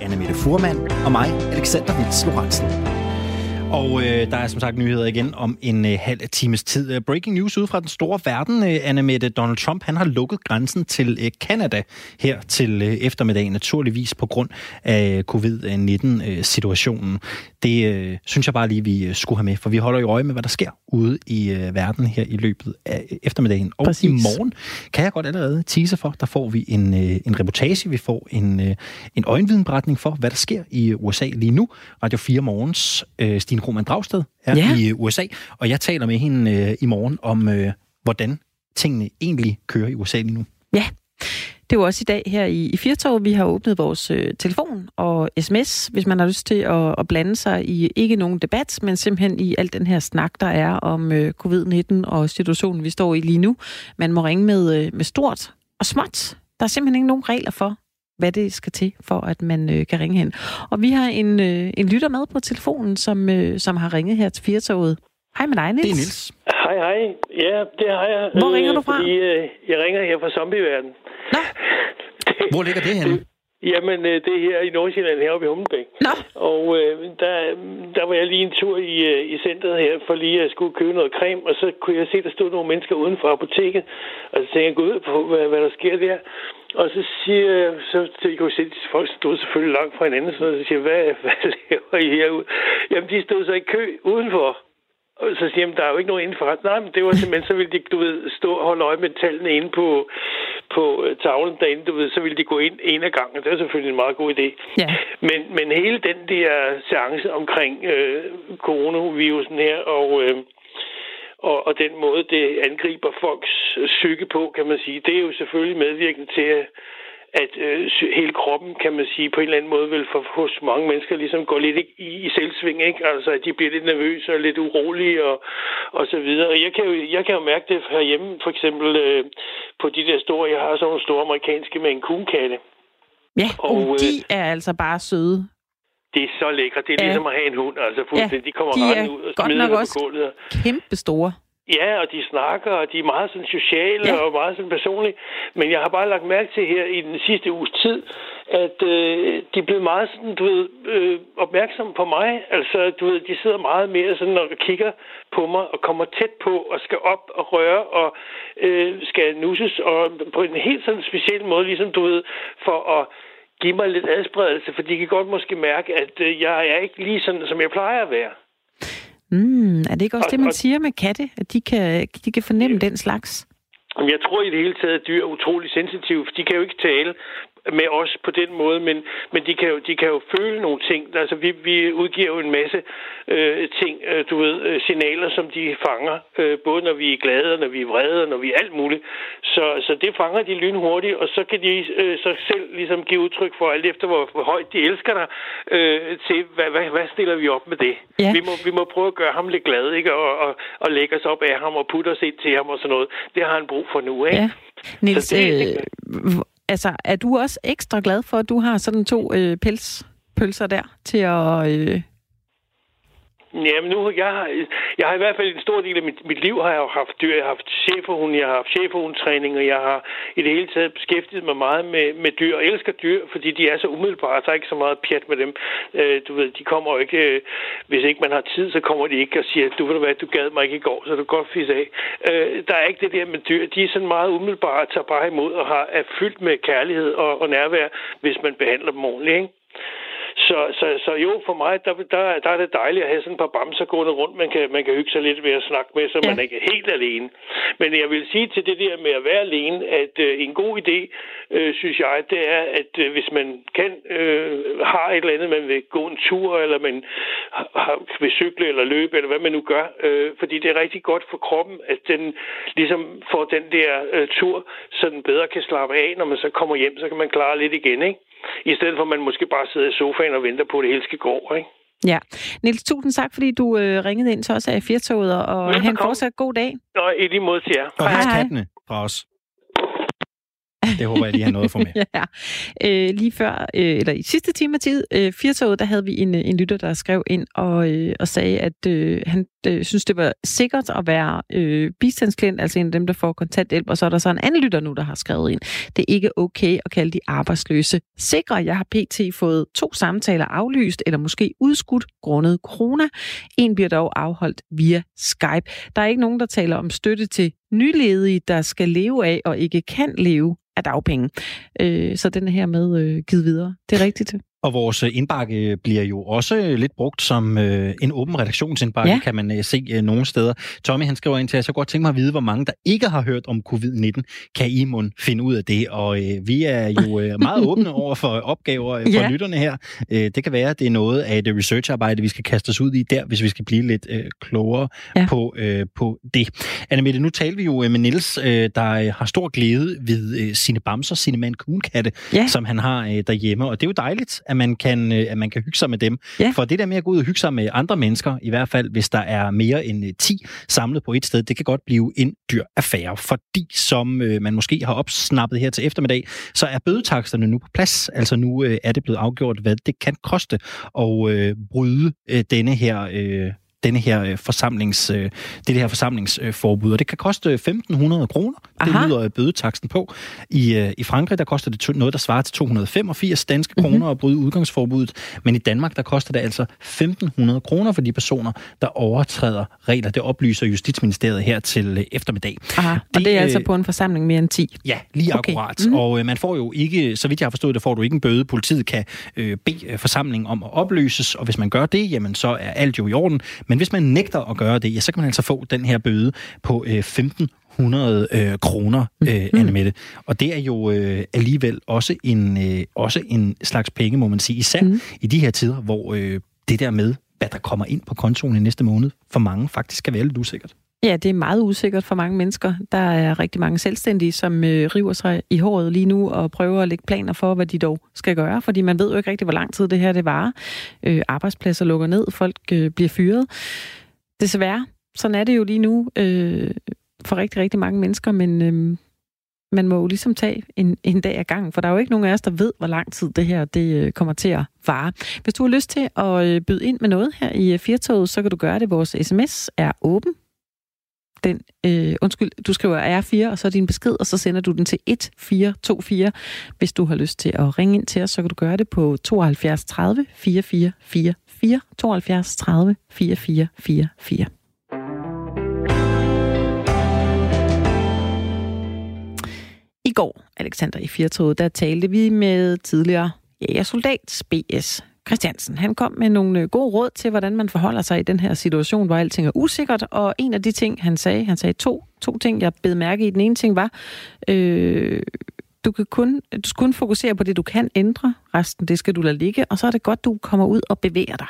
Anne Mette Furman og mig, Alexander Vils Lorentzen. Og øh, der er som sagt nyheder igen om en øh, halv times tid. Øh, breaking news ud fra den store verden. Øh, Anne Mette Donald Trump han har lukket grænsen til øh, Canada her til øh, eftermiddag, naturligvis på grund af covid-19-situationen. Det øh, synes jeg bare lige, vi øh, skulle have med, for vi holder jo øje med, hvad der sker ude i øh, verden her i løbet af eftermiddagen. Og Præcis. i morgen kan jeg godt allerede tease for, der får vi en, øh, en reportage, vi får en, øh, en øjenvidenberetning for, hvad der sker i USA lige nu. Radio 4 Morgens øh, Stine Roman Dragsted er ja. i USA, og jeg taler med hende øh, i morgen om, øh, hvordan tingene egentlig kører i USA lige nu. Ja, det er jo også i dag her i, i Firtog, vi har åbnet vores øh, telefon og sms, hvis man har lyst til at, at blande sig i ikke nogen debat, men simpelthen i al den her snak, der er om øh, covid-19 og situationen, vi står i lige nu. Man må ringe med, øh, med stort og småt. Der er simpelthen ikke nogen regler for, hvad det skal til, for at man øh, kan ringe hen. Og vi har en, øh, en lytter med på telefonen, som, øh, som har ringet her til Firtoget. Hej med dig, Niels. Det er Niels. Hej, hej. Ja, det har jeg. Hvor ringer du fra? Fordi, øh, jeg ringer her fra zombieverden. Nå. Hvor ligger det henne? Jamen, øh, det er her i Nordsjælland, heroppe i Hummelbæk. Nå. Og øh, der, der var jeg lige en tur i, øh, i centret her, for lige at skulle købe noget creme, og så kunne jeg se, der stod nogle mennesker uden for apoteket. Og så tænkte jeg, gå ud på, hvad, hvad der sker der. Og så siger jeg, så, jeg kunne se, at folk stod selvfølgelig langt fra hinanden, så jeg siger, hvad, hvad laver I herude? Jamen, de stod så i kø udenfor. Og så siger jeg, der er jo ikke nogen inden for ret. Nej, men det var simpelthen, så ville de, du ved, stå og holde øje med tallene inde på, på øh, tavlen derinde, du ved, så ville de gå ind en af gangen. Det er selvfølgelig en meget god idé. Ja. Men, men hele den der seance omkring øh, coronavirusen her, og, øh, og, og den måde, det angriber folks psyke på, kan man sige, det er jo selvfølgelig medvirkende til, at at øh, hele kroppen, kan man sige, på en eller anden måde vil for, hos mange mennesker ligesom gå lidt i, i selvsving, ikke? Altså, at de bliver lidt nervøse og lidt urolige og, og så videre. Og jeg kan jo, jeg kan jo mærke det herhjemme, for eksempel øh, på de der store, jeg har sådan nogle store amerikanske med en kunkatte. Ja, og, de øh, er altså bare søde. Det er så lækkert. Det er ja. ligesom at have en hund. Altså, ja, de kommer de rent ud og smider på gulvet. kæmpe store. Ja, og de snakker, og de er meget sådan sociale ja. og meget sådan personlige. Men jeg har bare lagt mærke til her i den sidste uges tid, at øh, de er blevet meget sådan, du ved, øh, opmærksomme på mig. Altså, du ved, de sidder meget mere sådan og kigger på mig og kommer tæt på og skal op og røre og øh, skal nusses og på en helt sådan speciel måde, ligesom du ved, for at give mig lidt adspredelse, for de kan godt måske mærke, at øh, jeg er ikke lige sådan, som jeg plejer at være. Mm, er det ikke også og, det, man siger med katte? At de kan, de kan fornemme den slags? Jeg tror i det hele taget, at dyr er utrolig sensitive, for de kan jo ikke tale med os på den måde, men, men de, kan jo, de kan jo føle nogle ting. Altså, vi, vi udgiver jo en masse øh, ting, øh, du ved, øh, signaler, som de fanger, øh, både når vi er glade, og når vi er vrede, og når vi er alt muligt. Så, så det fanger de lynhurtigt, og så kan de øh, så selv ligesom give udtryk for alt efter, hvor, hvor højt de elsker dig, øh, til hvad, hvad, hvad stiller vi op med det? Ja. Vi, må, vi må prøve at gøre ham lidt glad, ikke? Og, og, og lægge os op af ham og putte os ind til ham og sådan noget. Det har han brug for nu, ikke? Ja. Niels, det, øh, altså, er du også ekstra glad for, at du har sådan to øh, pelspølser der til at øh, Jamen nu, jeg har, jeg har i hvert fald en stor del af mit, mit liv har jeg haft dyr. Jeg har haft cheferhund, jeg har haft cheferhundtræning, og jeg har i det hele taget beskæftiget mig meget med, med dyr. Og elsker dyr, fordi de er så umiddelbare. Der er ikke så meget pjat med dem. Øh, du ved, de kommer jo ikke, øh, hvis ikke man har tid, så kommer de ikke og siger, du ved du hvad, du gad mig ikke i går, så du godt fisse af. Øh, der er ikke det der med dyr. De er sådan meget umiddelbare tager bare imod og har, er fyldt med kærlighed og, og nærvær, hvis man behandler dem ordentligt. Ikke? Så, så, så jo, for mig, der, der, der er det dejligt at have sådan et par bamser gående rundt, man kan, man kan hygge sig lidt ved at snakke med, så ja. man ikke er helt alene. Men jeg vil sige til det der med at være alene, at øh, en god idé, øh, synes jeg, det er, at øh, hvis man kan, øh, har et eller andet, man vil gå en tur, eller man har, vil cykle eller løbe, eller hvad man nu gør, øh, fordi det er rigtig godt for kroppen, at den ligesom får den der øh, tur, så den bedre kan slappe af, når man så kommer hjem, så kan man klare lidt igen, ikke? I stedet for, at man måske bare sidder i sofaen og venter på, at det hele skal gå, ikke? Ja. Niels, tusind tak, fordi du øh, ringede ind til os af Firtoget, og have en fortsat god dag. Og i lige måde til jer. Og hej. kattene fra os. Det håber jeg lige har noget at få med. ja. Øh, lige før, øh, eller i sidste time af tid, øh, firtoget, der havde vi en, øh, en lytter, der skrev ind og, øh, og sagde, at øh, han øh, synes, det var sikkert at være øh, bistandsklient, altså en af dem, der får kontanthjælp. Og så er der så en anden lytter nu, der har skrevet ind. Det er ikke okay at kalde de arbejdsløse sikre. Jeg har pt. fået to samtaler aflyst, eller måske udskudt grundet corona. En bliver dog afholdt via Skype. Der er ikke nogen, der taler om støtte til nyledige, der skal leve af og ikke kan leve af dagpenge. Øh, så den er her med øh, givet videre. Det er rigtigt. Og vores øh, indbakke bliver jo også øh, lidt brugt som øh, en åben redaktionsindbakke, ja. kan man øh, se øh, nogle steder. Tommy han skriver ind til, at jeg godt tænke mig at vide, hvor mange der ikke har hørt om covid-19. Kan I må finde ud af det? Og øh, vi er jo øh, meget åbne over for opgaver øh, for ja. lytterne her. Øh, det kan være, at det er noget af et researcharbejde, vi skal kaste os ud i der, hvis vi skal blive lidt øh, klogere ja. på, øh, på det. Anne Mette, nu taler vi jo øh, med Nils, øh, der har stor glæde ved øh, sine bamser, sine mandkunkatte, ja. som han har øh, derhjemme. Og det er jo dejligt, at man kan, øh, at man kan hygge sig med dem. Ja. For det der med at gå ud og hygge sig med andre mennesker, i hvert fald hvis der er mere end 10 øh, samlet på et sted, det kan godt blive en dyr affære. Fordi som øh, man måske har opsnappet her til eftermiddag, så er bødetaksterne nu på plads. Altså nu øh, er det blevet afgjort, hvad det kan koste at øh, bryde øh, denne her... Øh, denne her øh, forsamlings, øh, det her forsamlingsforbud. Og det kan koste 1.500 kroner. Det lyder bødetaksten på. I, øh, I Frankrig, der koster det noget, der svarer til 285 danske mm-hmm. kroner at bryde udgangsforbuddet. Men i Danmark, der koster det altså 1.500 kroner for de personer, der overtræder regler. Det oplyser Justitsministeriet her til eftermiddag. Aha. Og det, det er altså på en forsamling mere end 10? Ja, lige okay. akkurat. Mm-hmm. Og man får jo ikke, så vidt jeg har forstået det, får du ikke en bøde. Politiet kan øh, bede forsamlingen om at opløses, og hvis man gør det, jamen så er alt jo i orden. Men hvis man nægter at gøre det, ja, så kan man altså få den her bøde på øh, 15 100 øh, kroner, øh, mm. Anne Mette. Og det er jo øh, alligevel også en, øh, også en slags penge, må man sige. Især mm. i de her tider, hvor øh, det der med, hvad der kommer ind på kontoen i næste måned, for mange faktisk kan være lidt usikkert. Ja, det er meget usikkert for mange mennesker. Der er rigtig mange selvstændige, som øh, river sig i håret lige nu og prøver at lægge planer for, hvad de dog skal gøre, fordi man ved jo ikke rigtig, hvor lang tid det her det varer. Øh, arbejdspladser lukker ned, folk øh, bliver fyret. Desværre, sådan er det jo lige nu øh, for rigtig, rigtig mange mennesker, men øh, man må jo ligesom tage en, en dag ad gangen, for der er jo ikke nogen af os, der ved, hvor lang tid det her det øh, kommer til at vare. Hvis du har lyst til at øh, byde ind med noget her i øh, Firtoget, så kan du gøre det. Vores sms er åben den, øh, undskyld, du skriver R4, og så din besked, og så sender du den til 1424. Hvis du har lyst til at ringe ind til os, så kan du gøre det på 72 30 4444, 72 30 4444. I går, Alexander i Firtoget, der talte vi med tidligere jægersoldat BS Christiansen. Han kom med nogle øh, gode råd til, hvordan man forholder sig i den her situation, hvor alting er usikkert. Og en af de ting, han sagde, han sagde to, to ting, jeg bed mærke i. Den ene ting var, øh, du kan kun, du skal kun fokusere på det, du kan ændre. Resten, det skal du lade ligge. Og så er det godt, du kommer ud og bevæger dig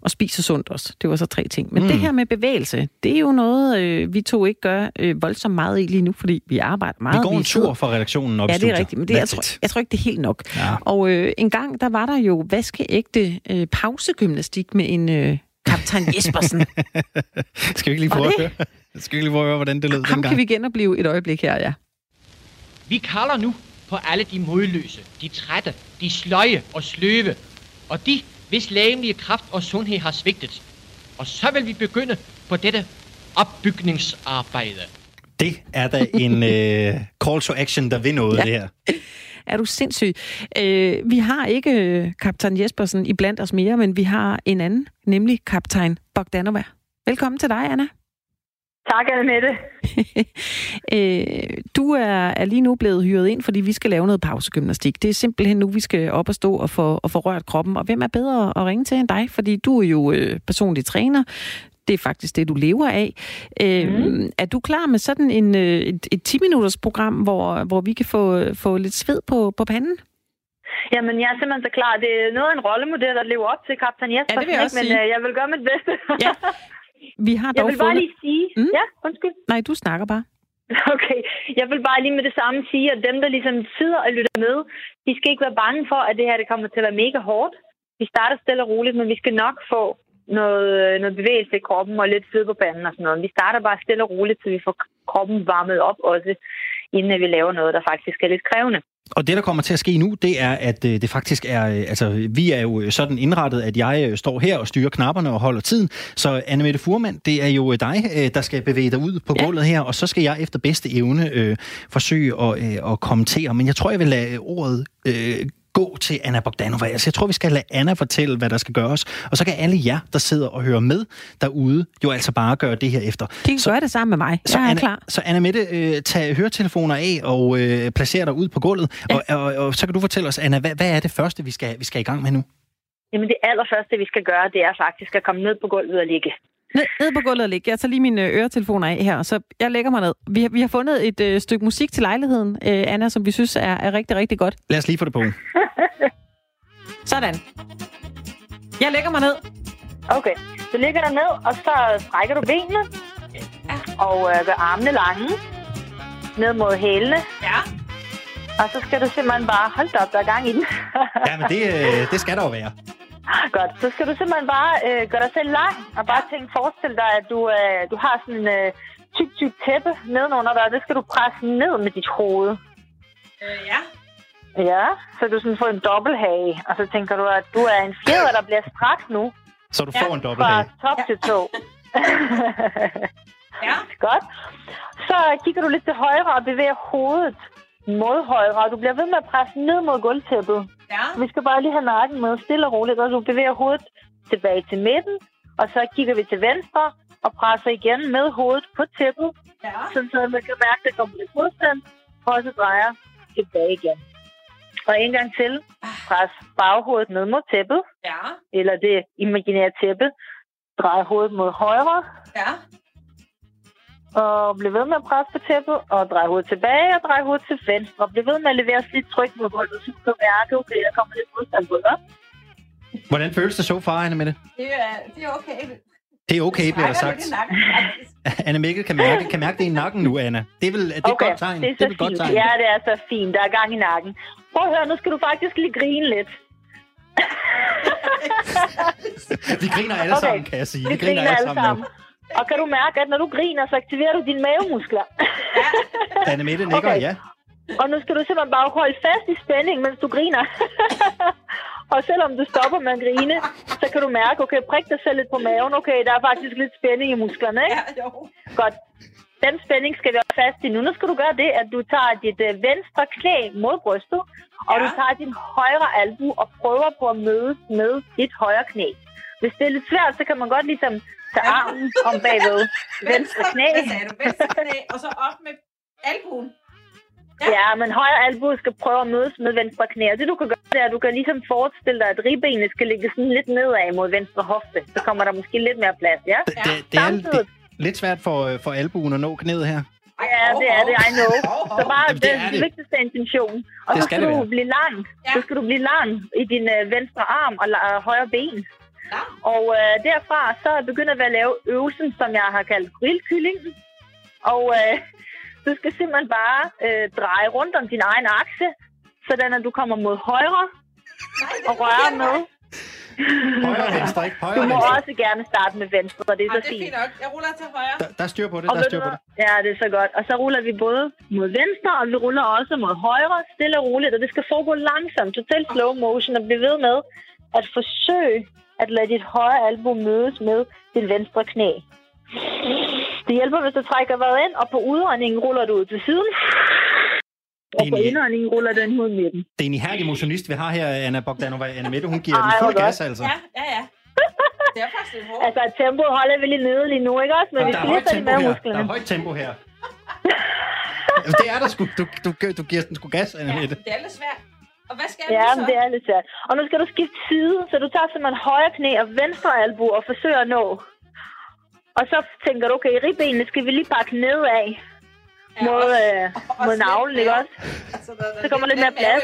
og spiser sundt også. Det var så tre ting. Men mm. det her med bevægelse, det er jo noget, øh, vi to ikke gør øh, voldsomt meget i lige nu, fordi vi arbejder meget. Vi går en tur fra redaktionen op Ja, det er rigtigt, men det, jeg, tror, jeg tror ikke, det er helt nok. Ja. Og øh, en gang, der var der jo vaskeægte øh, pausegymnastik med en øh, kaptajn Jespersen. Skal vi ikke lige prøve at høre? Skal vi ikke lige prøve at høre, hvordan det lød Ham dengang? kan vi genopleve et øjeblik her, ja. Vi kalder nu på alle de modløse, de trætte, de sløje og sløve, og de, hvis lægemlige kraft og sundhed har svigtet. Og så vil vi begynde på dette opbygningsarbejde. Det er da en uh, call to action, der vil noget, ja. det her. Er du sindssyg? Uh, vi har ikke uh, kaptajn Jespersen i blandt os mere, men vi har en anden, nemlig kaptajn Bogdanova. Velkommen til dig, Anna. Tak, Annemette. øh, du er, er lige nu blevet hyret ind, fordi vi skal lave noget pausegymnastik. Det er simpelthen nu, vi skal op og stå og få, og få rørt kroppen. Og hvem er bedre at ringe til end dig? Fordi du er jo øh, personlig træner. Det er faktisk det, du lever af. Øh, mm. Er du klar med sådan en, øh, et, et 10-minutters program, hvor, hvor vi kan få, få lidt sved på, på panden? Jamen, jeg er simpelthen så klar. Det er noget af en rollemodel, der lever op til kaptajn Jesper. Ja, det vil jeg også men sige. øh, jeg vil gøre mit bedste. Ja. Vi har dog jeg vil bare fundet... lige sige... Mm? Ja, undskyld. Nej, du snakker bare. Okay, jeg vil bare lige med det samme sige, at dem, der ligesom sidder og lytter med, de skal ikke være bange for, at det her det kommer til at være mega hårdt. Vi starter stille og roligt, men vi skal nok få noget, noget bevægelse i kroppen og lidt fed på panden og sådan noget. Vi starter bare stille og roligt, så vi får kroppen varmet op også inden vi laver noget, der faktisk er lidt krævende. Og det, der kommer til at ske nu, det er, at øh, det faktisk er... øh, Altså, vi er jo sådan indrettet, at jeg øh, står her og styrer knapperne og holder tiden. Så Annemette Furman, det er jo dig, øh, der skal bevæge dig ud på Ja. gulvet her, og så skal jeg efter bedste evne øh, forsøge at, øh, at kommentere. Men jeg tror, jeg vil lade ordet øh, gå til Anna Bogdanova. Altså, jeg tror, vi skal lade Anna fortælle, hvad der skal gøres. Og så kan alle jer, der sidder og hører med derude, jo altså bare gøre det her efter. De kan gøre det sammen med mig. Så Jeg er Anna, klar. Så Anna Mette, øh, tag høretelefoner af og øh, placer dig ud på gulvet. Ja. Og, og, og, så kan du fortælle os, Anna, hvad, hvad er det første, vi skal, vi skal i gang med nu? Jamen det allerførste, vi skal gøre, det er faktisk at komme ned på gulvet og ligge. Ned, ned på gulvet og ligge. Jeg tager lige mine øh, øretelefoner af her, så jeg lægger mig ned. Vi har, vi har fundet et øh, stykke musik til lejligheden, øh, Anna, som vi synes er, er rigtig, rigtig godt. Lad os lige få det på. Sådan. Jeg lægger mig ned. Okay, så ligger der ned, og så strækker du benene. Og øh, gør armene lange. Ned mod hælene. Ja. Og så skal du simpelthen bare... Hold da op, der er gang i den. Ja, men det, øh, det skal der jo være. Godt. Så skal du simpelthen bare øh, gøre dig selv lang. Og bare tænke, forestil dig, at du, øh, du har sådan en øh, tyk, tyk tæppe nedenunder dig. og Det skal du presse ned med dit hoved. Øh, ja. Ja, så du sådan får en dobbelthage. Og så tænker du, at du er en fjeder, der bliver strakt nu. Så du får en Fra dobbelthage. top til tå. Ja. Godt. Så kigger du lidt til højre og bevæger hovedet mod højre. Og du bliver ved med at presse ned mod gulvtæppet. Ja. Vi skal bare lige have nakken med stille og roligt, og du bevæger hovedet tilbage til midten. Og så kigger vi til venstre og presser igen med hovedet på tæppet. Ja. Sådan så man kan mærke, at der kommer lidt modstand. Og så drejer tilbage igen. Og en gang til. Pres baghovedet ned mod tæppet. Ja. Eller det imaginære tæppe. Drej hovedet mod højre. Ja. Og bliv ved med at presse på tæppet, og drej hovedet tilbage, og drej hovedet til venstre. Bliv ved med at levere lidt tryk mod gulvet, så du kan mærke, okay, der kommer lidt modstand på dig. Hvordan føles det så far, Anna Mette? Det er, det er okay. Det er okay, bliver der sagt. Anna Mikkel kan mærke, kan mærke det i nakken nu, Anna. Det er, vel, er det okay, et godt tegn? det er det så er et godt fint. tegn. Ja, det er så fint. Der er gang i nakken. Prøv at høre, nu skal du faktisk lige grine lidt. Vi griner alle Okay. sammen, kan jeg sige. Vi griner alle sammen. nu. Og kan du mærke, at når du griner, så aktiverer du dine mavemuskler. Anna Mette nikker, Okay. ja. Og nu skal du simpelthen bare holde fast i spænding, mens du griner. og selvom du stopper med at grine, så kan du mærke, okay, prik dig selv lidt på maven. Okay, der er faktisk lidt spænding i musklerne, ikke? Ja, jo. Godt. Den spænding skal vi have fast i nu. Nu skal du gøre det, at du tager dit øh, venstre knæ mod brystet, og Ja. du tager din højre albu og prøver på at mødes med dit højre knæ. Hvis det er lidt svært, så kan man godt ligesom tage Ja. armen om bagved venstre knæ. Hvad sagde du? Venstre knæ, og så op med albuen. Ja, men højre albu skal prøve at mødes med venstre knæ. Og det du kan gøre, det er, at du kan ligesom forestille dig, at ribbenene skal ligge sådan lidt nedad mod venstre hofte. Så kommer der måske lidt mere plads, ja? Det, det, det er det, lidt svært for, øh, for albuen at nå knæet her. Ja, det er det, I know. Så bare Jamen, det det, er det det. vigtigste intention. Og Det så skal skal du være. blive lang. Ja. Så skal du blive lang i din øh, venstre arm og la- højre ben. Ja. Og øh, derfra så begynder vi at lave øvelsen, som jeg har kaldt grillkyllingen. Og øh, du skal simpelthen bare øh, dreje rundt om din egen akse, sådan at du kommer mod højre og røre med. Højre og venstre, ikke? Højre Du må venstre. også gerne starte med venstre, og det er Ja, så det er fint. fint nok. Jeg ruller til højre. Der, der er styr på det, Og der er styr på det. Ja, det er så godt. Og så ruller vi både mod venstre, og vi ruller også mod højre, stille og roligt. Og det skal foregå langsomt, totalt slow motion, og blive ved med at forsøge at lade dit højre albu mødes med din venstre knæ. Det hjælper, hvis du trækker vejret ind, og på udåndingen ruller du ud til siden. Og på indåndingen ruller den ud midten. Det er en ihærdig motionist, vi har her, Anna Bogdanova. Anna Mette, hun giver Ej, den fuld gas, altså. Ja, ja, ja. Det er faktisk lidt hårdt. Altså, tempoet holder vi lige nede lige nu, ikke også? Men vi Der skal er lige tempo med her. Der musklerne. er højt tempo her. Det er der sgu. Du, du, du giver den sgu gas, Anna Ja, Mette. det er lidt svært. Og hvad skal jeg Ja, men så? det er lidt svært. Og nu skal du skifte side, så du tager simpelthen højre knæ og venstre albu og forsøger at nå. Og så tænker du, okay, ribbenene skal vi lige pakke nedad Ja, mod, også- øh, mod lidt navlen, ikke også? Altså, der, der Så kommer lidt mere plads.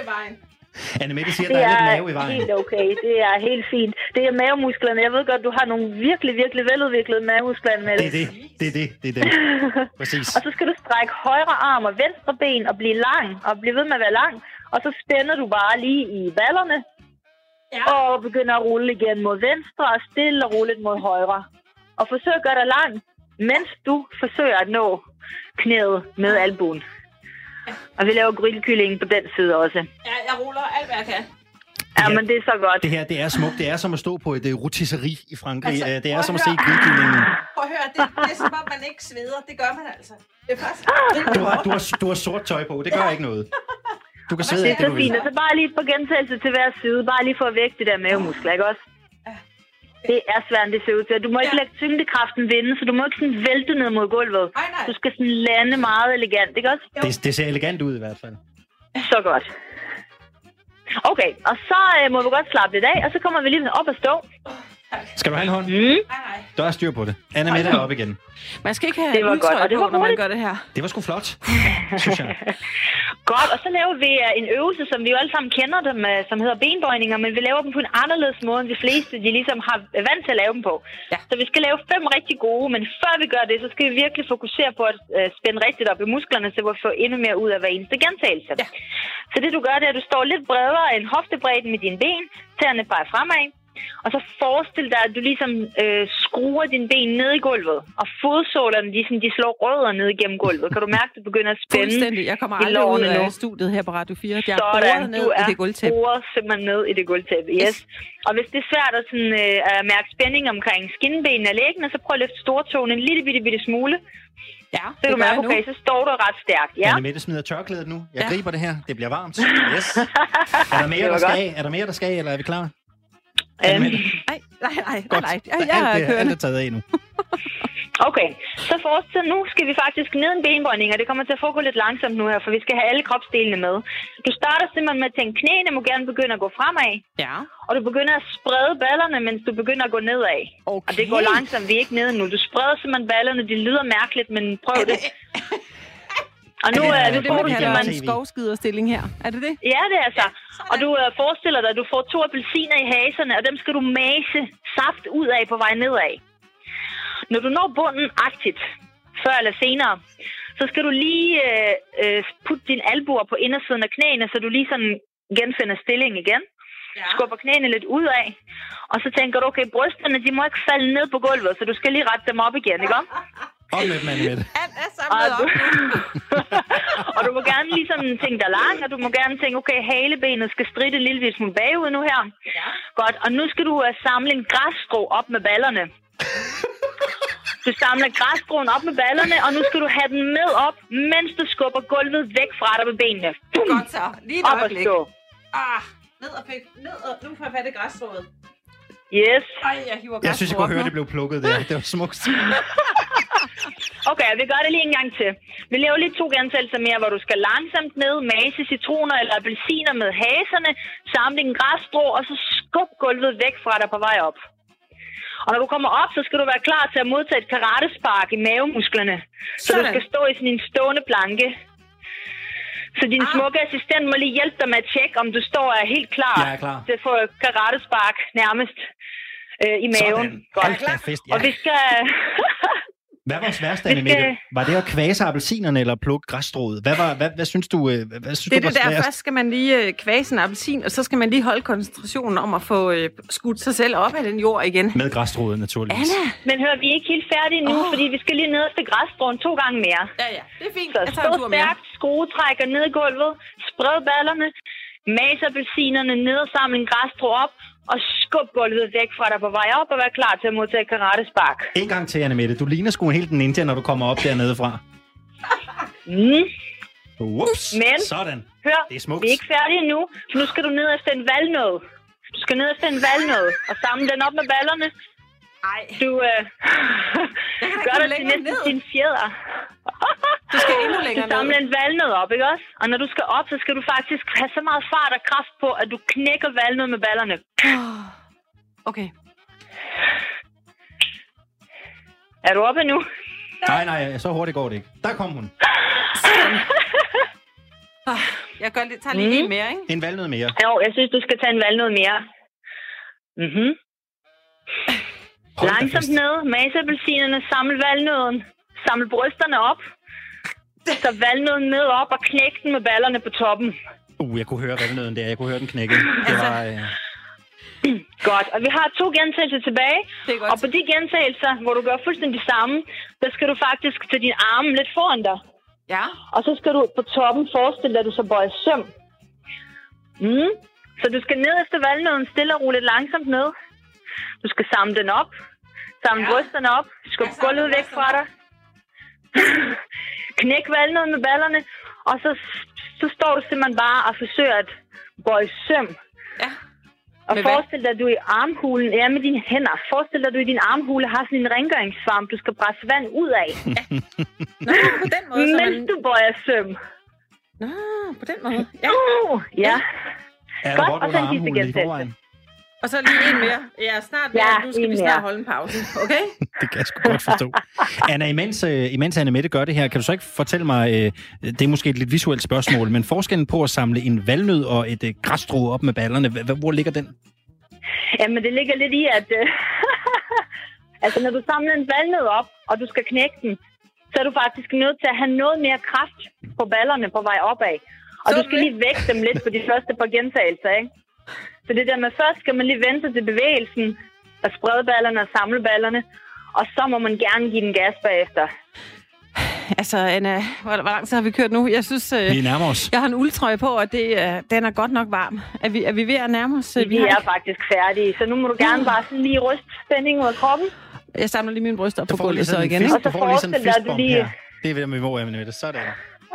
Anna Mette siger, at Det der er lidt er mave i vejen. helt okay. Det er helt fint. Det er mavemusklerne. Jeg ved godt, du har nogle virkelig, virkelig veludviklede mavemuskler med Det er det. Det er det. Det er det. Præcis. Og så skal du strække højre arm og venstre ben og blive lang, og blive ved med at være lang. Og så spænder du bare lige i ballerne, Ja. og begynder at rulle igen mod venstre, og stille og roligt mod højre. Og forsøg at gøre dig lang, mens du forsøger at nå knæet med albuen. Og vi laver grillkylling på den side også. Ja, jeg ruller alt, hvad jeg kan. Ja, men det er så godt. Det her, det er smukt. Det er som at stå på et uh, rotisserie i Frankrig. Altså, Altså, det er som at at se høre. grillkyllingen. Prøv at høre, det, det er som om, man ikke sveder. Det gør man altså. Det er faktisk... Du har, du, har, du har sort tøj på. Det gør ikke noget. Du kan svede Det er det, så du vil. fint. Så bare lige på gentagelse til hver side. Bare lige for at vække det der mavemuskler, ikke også? Det er svært, det ser ud til. Du må ikke Ja. lade tyngdekraften vinde, så du må ikke sådan vælte ned mod gulvet. Nej, nej. Du skal sådan lande meget elegant, ikke også? Det, det ser elegant ud i hvert fald. Så godt. Okay, og så øh, må vi godt slappe lidt af, og så kommer vi lige op og stå. Skal du have en hånd? Mm. Der er styr på det. Anna Mette er op igen. Man skal ikke have Det var godt, og det på, var når man gør det her. Det var sgu flot, synes jeg. Godt, og så laver vi øh, en øvelse, som vi jo alle sammen kender dem, øh, som hedder benbøjninger, men vi laver dem på en anderledes måde, end de fleste de ligesom har vant til at lave dem på. Ja. Så vi skal lave fem rigtig gode, men før vi gør det, så skal vi virkelig fokusere på at øh, spænde rigtigt op i musklerne, så vi får endnu mere ud af hver eneste gentagelse. Ja. Så det du gør, det er, at du står lidt bredere end hoftebredden med dine ben, tæerne peger fremad, og så forestil dig, at du ligesom øh, skruer dine ben ned i gulvet, og fodsålerne, sådan, de slår rødder ned igennem gulvet. Kan du mærke, at du begynder at spænde? Fuldstændig. Jeg kommer i aldrig ud af nu. studiet her på Radio 4. Jeg Sådan, ned du i er det gulvtæppe. boret simpelthen ned i det gulvtæppe, yes. Yes. Og hvis det er svært at, sådan, øh, at mærke spænding omkring skinbenene og læggene, så prøv at løfte stortåen en lille bitte, bitte smule. Ja, Så det du gør mærke, jeg nu. okay, så står du ret stærkt, ja. Anna Mette smider tørklædet nu. Jeg Ja. griber det her. Det bliver varmt. Yes. Er der mere, der skal godt. Er der mere, der skal eller er vi klar? Øhm, Nej, nej, nej, nej, godt. nej. Alt, jeg er det, alt er taget af nu. Okay, så forestil nu skal vi faktisk ned en benbøjning, og det kommer til at foregå lidt langsomt nu her, for vi skal have alle kropsdelene med. Du starter simpelthen med at tænke, knæene må gerne begynde at gå fremad, Ja, og du begynder at sprede ballerne, mens du begynder at gå nedad. okay. Og det går langsomt, vi er ikke nede nu. Du spreder simpelthen ballerne, det lyder mærkeligt, men prøv det. Og nu Er det- er det det man er kalder en skovskiderstilling her? Er det det? Ja, det er så. sådan. Og du øh, forestiller dig, at du får to appelsiner i haserne, og dem skal du mase saft ud af på vej nedad. Når du når bunden agtigt, før eller senere, så skal du lige øh, øh, putte dine albuer på indersiden af knæene, så du lige sådan genfinder stilling igen. Ja. Skubber knæene lidt ud af. Og så tænker du, okay, brysterne, de må ikke falde ned på gulvet, så du skal lige rette dem op igen, ikke? med dem, Anna Mette. Alt er Og samlet du, op og du må gerne ligesom tænke dig lang, og du må gerne tænke, okay, halebenet skal stritte en lille smule bagud nu her. Ja. Godt, og nu skal du uh, samle en græsstrå op med ballerne. Du samler græsstråen op med ballerne, og nu skal du have den med op, mens du skubber gulvet væk fra dig med benene. Godt så. Lige et Op og øjeblik. stå. Ah, ned og fik, ned og, nu får jeg fat i græsstrået. Yes. Ej, jeg hiver Jeg synes, jeg kunne høre, det blev plukket der. Det var smukt. Okay, vi gør det lige en gang til. Vi laver lige to gentagelser mere, hvor du skal langsomt ned, mase citroner eller appelsiner med haserne, samle en græsstrå, og så skub gulvet væk fra dig på vej op. Og når du kommer op, så skal du være klar til at modtage et karatespark i mavemusklerne. Så du Sådan. skal stå i sådan en stående planke. Så din Ah. smukke assistent må lige hjælpe dig med at tjekke, om du står og er helt klar, Jeg er klar. til at få karatespark nærmest øh, i maven. Sådan. Alt er fest. Ja. Og vi skal... Hvad var sværest, Anne skal- Var det at kvæse appelsinerne eller plukke græsstrået? Hvad, var, hvad, hvad synes du, øh, hvad, hvad synes Det er du var det der, sværest? først skal man lige øh, kvæse en appelsin, og så skal man lige holde koncentrationen om at få øh, skudt sig selv op af den jord igen. Med græsstrået, naturligvis. Anna! Men hør, vi er ikke helt færdige nu, oh. fordi vi skal lige ned efter græsstråen to gange mere. Ja, ja, det er fint. Så Jeg tager stå stærkt, skruetrækker ned i gulvet, spred ballerne, mas appelsinerne ned og samle en græsstrå op, og skub gulvet væk fra dig på vej op og vær klar til at modtage karatespark. En gang til, Anne Mette. Du ligner sgu helt ninja, når du kommer op dernede fra. Mm. Ups. Men- Sådan. Hør, Det er smukt. vi er ikke færdige nu, for nu skal du ned efter en valnød. Du skal ned efter en valnød og samle den op med ballerne. Ej, Du øh, gør dig til næsten ned. din fjeder. du skal endnu Du længere samler ned. en valnød op, ikke også? Og når du skal op, så skal du faktisk have så meget fart og kraft på, at du knækker valnød med ballerne. Okay. Er du oppe nu? Nej, nej, så hurtigt går det ikke. Der kom hun. Ah, Jeg gør lidt, tager lige Mm. en mere, ikke? En valnød mere. Jo, jeg synes, du skal tage en valnød mere. Mhm. Hold Langsomt ned, mase appelsinerne, samle valnøden, samle brysterne op, så valnøden ned op og knæk den med ballerne på toppen. Uh, jeg kunne høre valnøden der. Jeg kunne høre den knække. Det Altså- var... Øh... Godt, og vi har to gentagelser tilbage. Det er Og på de gentagelser, hvor du gør fuldstændig det samme, der skal du faktisk tage dine arme lidt foran dig. Ja. Og så skal du på toppen forestille dig, at du så bøjer søm. Mm. Så du skal ned efter valnøden, stille og roligt langsomt ned. Du skal samle den op. Samle ja. brysterne op. Skub gulvet væk fra dig. Knæk valnøden med ballerne. Og så, så står du simpelthen bare og forsøger at bøje søm. Ja. Og Med forestil dig, at du i armhulen, ja med dine hænder, forestil dig, at du i din armhule har sådan en rengøringssvamp, du skal presse vand ud af, Nå, på den måde. Så mens man... du bøjer søm. Nå, på den måde. Ja. Uh, ja. Er Godt, og så en sidste gentagelse. Og så lige en mere. Ja, snart mere. Ja, nu skal vi mere. snart holde en pause. Okay? Det kan jeg sgu godt forstå. Anna, imens, øh, imens Anna Mette gør det her, kan du så ikke fortælle mig, øh, det er måske et lidt visuelt spørgsmål, men forskellen på at samle en valnød og et øh, græsstrå op med ballerne, hvor ligger den? Jamen, det ligger lidt i, at... Øh, altså, når du samler en valnød op, og du skal knække den, så er du faktisk nødt til at have noget mere kraft på ballerne på vej opad. Og du skal lige vække dem lidt på de første par gentagelser, ikke? Så det der med, først skal man lige vente til bevægelsen, og sprede ballerne og samle ballerne, og så må man gerne give den gas bagefter. Altså, Anna, hvor, hvor lang tid har vi kørt nu? Jeg synes, øh, Vi nærmer os. jeg har en uldtrøje på, og det, øh, den er godt nok varm. Er vi, er vi ved at nærme os? Vi har er ikke- faktisk færdige, så nu må du gerne bare sådan lige ryste spændingen ud af kroppen. Jeg samler lige min bryst op på gulvet så igen. fist, Og så forestil dig, at du lige- her. Det er ved, vi må, Anna Mette. Sådan.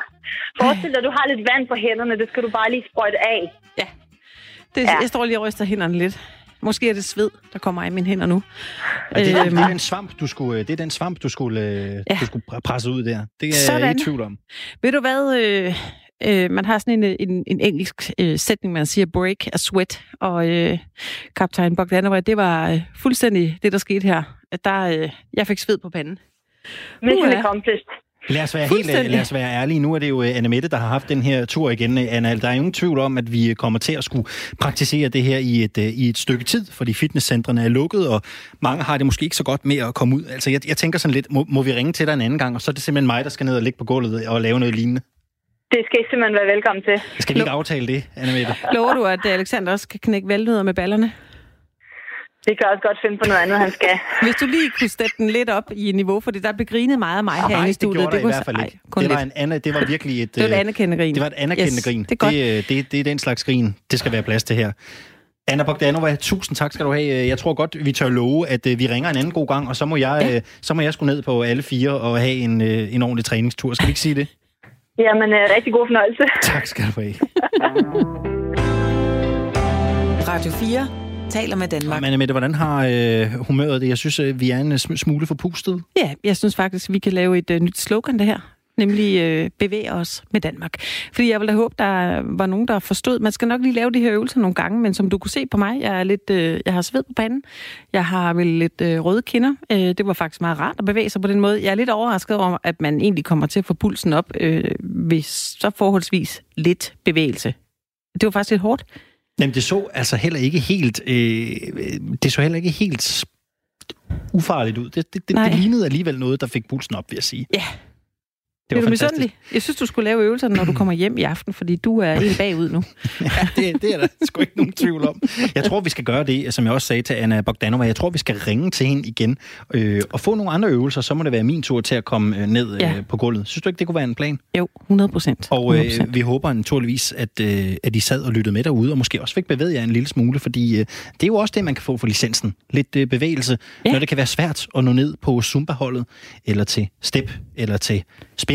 Forestil dig, at du har lidt vand på hænderne, det skal du bare lige sprøjte af. Ja. Det, Ja. Jeg står lige og ryster hænderne lidt. Måske er det sved, der kommer af mine hænder nu. Ja, det, er, Øhm. det, er den svamp, du skulle, det er den svamp, du skulle, ja. Ja. du skulle pr- presse ud der. Det er jeg Sådan. ikke i tvivl om. Ved du hvad? Øh, øh, man har sådan en, en, en engelsk øh, sætning, man siger, break a sweat. Og øh, kaptajn Bogdanova, det var øh, fuldstændig det, der skete her. At der, øh, jeg fik sved på panden. Mission Uha. accomplished. Lad os være helt lad os være ærlige. Nu er det jo øh, Anna Mette, der har haft den her tur igen. Øh, Anna, der er ingen tvivl om, at vi kommer til at skulle praktisere det her i et, øh, i et stykke tid, fordi fitnesscentrene er lukket, og mange har det måske ikke så godt med at komme ud. Altså, jeg, jeg tænker sådan lidt, må, må vi ringe til dig en anden gang, og så er det simpelthen mig, der skal ned og ligge på gulvet og lave noget lignende. Det skal I simpelthen være velkommen til. Skal vi ikke aftale det, Anna Mette? Lover du, at Alexander også kan knække valnødder med ballerne? Det kan også godt finde på noget andet, han skal. Hvis du lige kunne sætte den lidt op i niveau, fordi der blev grinet meget af mig herinde Nej, i det studiet. gjorde der i kunne- hvert fald Ej, ikke. kun Det var, en Anna, det var virkelig et... Det var et øh, anerkendende grin. Det var et anerkendende Yes, grin. det er. Det, øh, det, det er den slags grin, det skal være plads til her. Anna Bogdanova, tusind tak skal du have. Jeg tror godt, vi tør love, at øh, vi ringer en anden god gang, og så må jeg, Ja. så må jeg skulle ned på alle fire og have en, en ordentlig træningstur. Skal vi ikke sige det? Jamen, rigtig god fornøjelse. Tak skal du have. Radio 4 taler med Danmark. Men Mette, hvordan har øh, humøret det? Jeg synes, øh, vi er en sm- smule forpustet. Ja, jeg synes faktisk, vi kan lave et uh, nyt slogan det her. Nemlig øh, bevæge os med Danmark. Fordi jeg ville da håbe, der var nogen, der forstod. Man skal nok lige lave de her øvelser nogle gange, men som du kunne se på mig, jeg, er lidt, øh, jeg har sved på panden. Jeg har vel lidt øh, røde kinder. Øh, det var faktisk meget rart at bevæge sig på den måde. Jeg er lidt overrasket over, at man egentlig kommer til at få pulsen op øh, ved så forholdsvis lidt bevægelse. Det var faktisk lidt hårdt. Jamen, det så altså heller ikke helt... Øh, det så heller ikke helt ufarligt ud. Det, det, det, Nej. det lignede alligevel noget, der fik pulsen op, vil jeg sige. Ja. Det er var du fantastisk. misundelig? Jeg synes, du skulle lave øvelserne, når du kommer hjem i aften, fordi du er en bagud nu. Ja, det, det er der sgu ikke nogen tvivl om. Jeg tror, vi skal gøre det, som jeg også sagde til Anna Bogdanova. Jeg tror, vi skal ringe til hende igen øh, og få nogle andre øvelser. Så må det være min tur til at komme øh, ned Ja. øh, på gulvet. Synes du ikke, det kunne være en plan? Jo, 100 procent. Og øh, vi håber naturligvis, at, øh, at I sad og lyttede med derude, og måske også fik bevæget jer en lille smule, fordi øh, det er jo også det, man kan få for licensen. Lidt øh, bevægelse, Ja. når det kan være svært at nå ned på Zumba-holdet, eller til step, eller til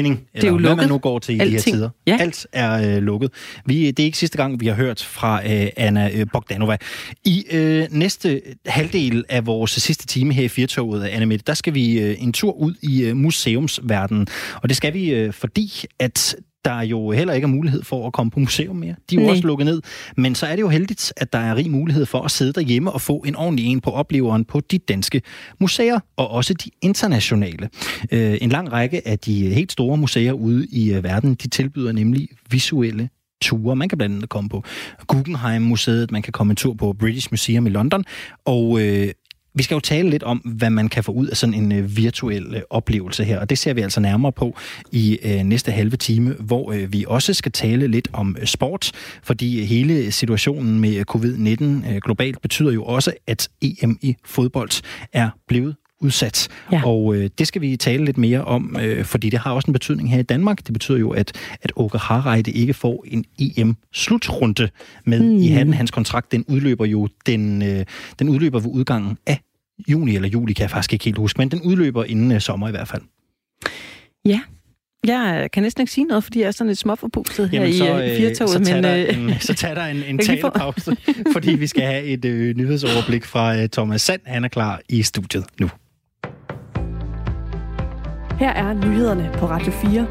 spinning, eller jo hvad man lukket. nu går til i de her Alting. tider. Ja. Alt er øh, lukket. Vi, det er ikke sidste gang, vi har hørt fra øh, Anna øh, Bogdanova. I øh, næste halvdel af vores sidste time her i Firtoget, Anna Mette, der skal vi øh, en tur ud i øh, museumsverdenen. Og det skal vi, øh, fordi at der jo heller ikke er mulighed for at komme på museum mere. De er jo Nej. også lukket ned. Men så er det jo heldigt, at der er rig mulighed for at sidde derhjemme og få en ordentlig en på opleveren på de danske museer, og også de internationale. Øh, en lang række af de helt store museer ude i øh, verden, de tilbyder nemlig visuelle ture. Man kan blandt andet komme på Guggenheim-museet, man kan komme en tur på British Museum i London, og øh, vi skal jo tale lidt om, hvad man kan få ud af sådan en øh, virtuel øh, oplevelse her, og det ser vi altså nærmere på i øh, næste halve time, hvor øh, vi også skal tale lidt om øh, sport, fordi øh, hele situationen med øh, covid-19 øh, globalt betyder jo også, at EM i fodbold er blevet udsat. Ja. Og øh, det skal vi tale lidt mere om, øh, fordi det har også en betydning her i Danmark. Det betyder jo, at, at Åke Harreide ikke får en EM-slutrunde med mm. i hatten. Hans kontrakt, den udløber jo den, øh, den udløber ved udgangen af juni eller juli, kan jeg faktisk ikke helt huske, men den udløber inden øh, sommer i hvert fald. Ja, jeg kan næsten ikke sige noget, fordi jeg er sådan lidt småforpustet her så, i, øh, i firtoget. Så men, øh, en, så tager der en, en talepause, fordi vi skal have et øh, nyhedsoverblik fra øh, Thomas Sand. Han er klar i studiet nu. Her er nyhederne på Radio 4.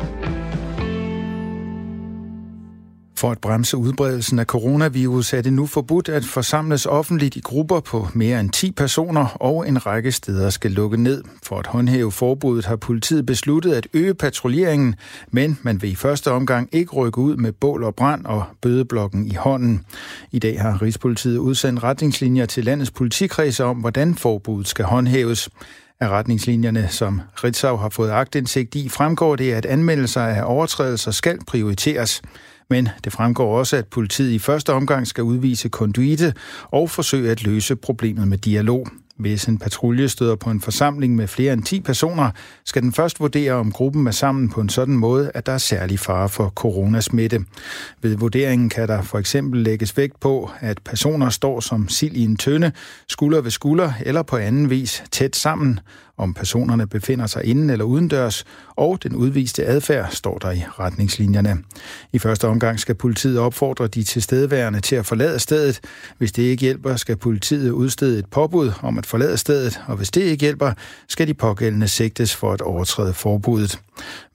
For at bremse udbredelsen af coronavirus er det nu forbudt at forsamles offentligt i grupper på mere end 10 personer, og en række steder skal lukke ned. For at håndhæve forbuddet har politiet besluttet at øge patruljeringen, men man vil i første omgang ikke rykke ud med bål og brand og bødeblokken i hånden. I dag har Rigspolitiet udsendt retningslinjer til landets politikredse om, hvordan forbuddet skal håndhæves. Af retningslinjerne, som Ritzau har fået agtindsigt i, fremgår det, at anmeldelser af overtrædelser skal prioriteres. Men det fremgår også, at politiet i første omgang skal udvise konduite og forsøge at løse problemet med dialog. Hvis en patrulje støder på en forsamling med flere end 10 personer, skal den først vurdere, om gruppen er sammen på en sådan måde, at der er særlig fare for coronasmitte. Ved vurderingen kan der for eksempel lægges vægt på, at personer står som sild i en tønde, skulder ved skulder eller på anden vis tæt sammen, om personerne befinder sig inden eller udendørs, og den udviste adfærd står der i retningslinjerne. I første omgang skal politiet opfordre de tilstedeværende til at forlade stedet. Hvis det ikke hjælper, skal politiet udstede et påbud om at forlade stedet, og hvis det ikke hjælper, skal de pågældende sigtes for at overtræde forbuddet.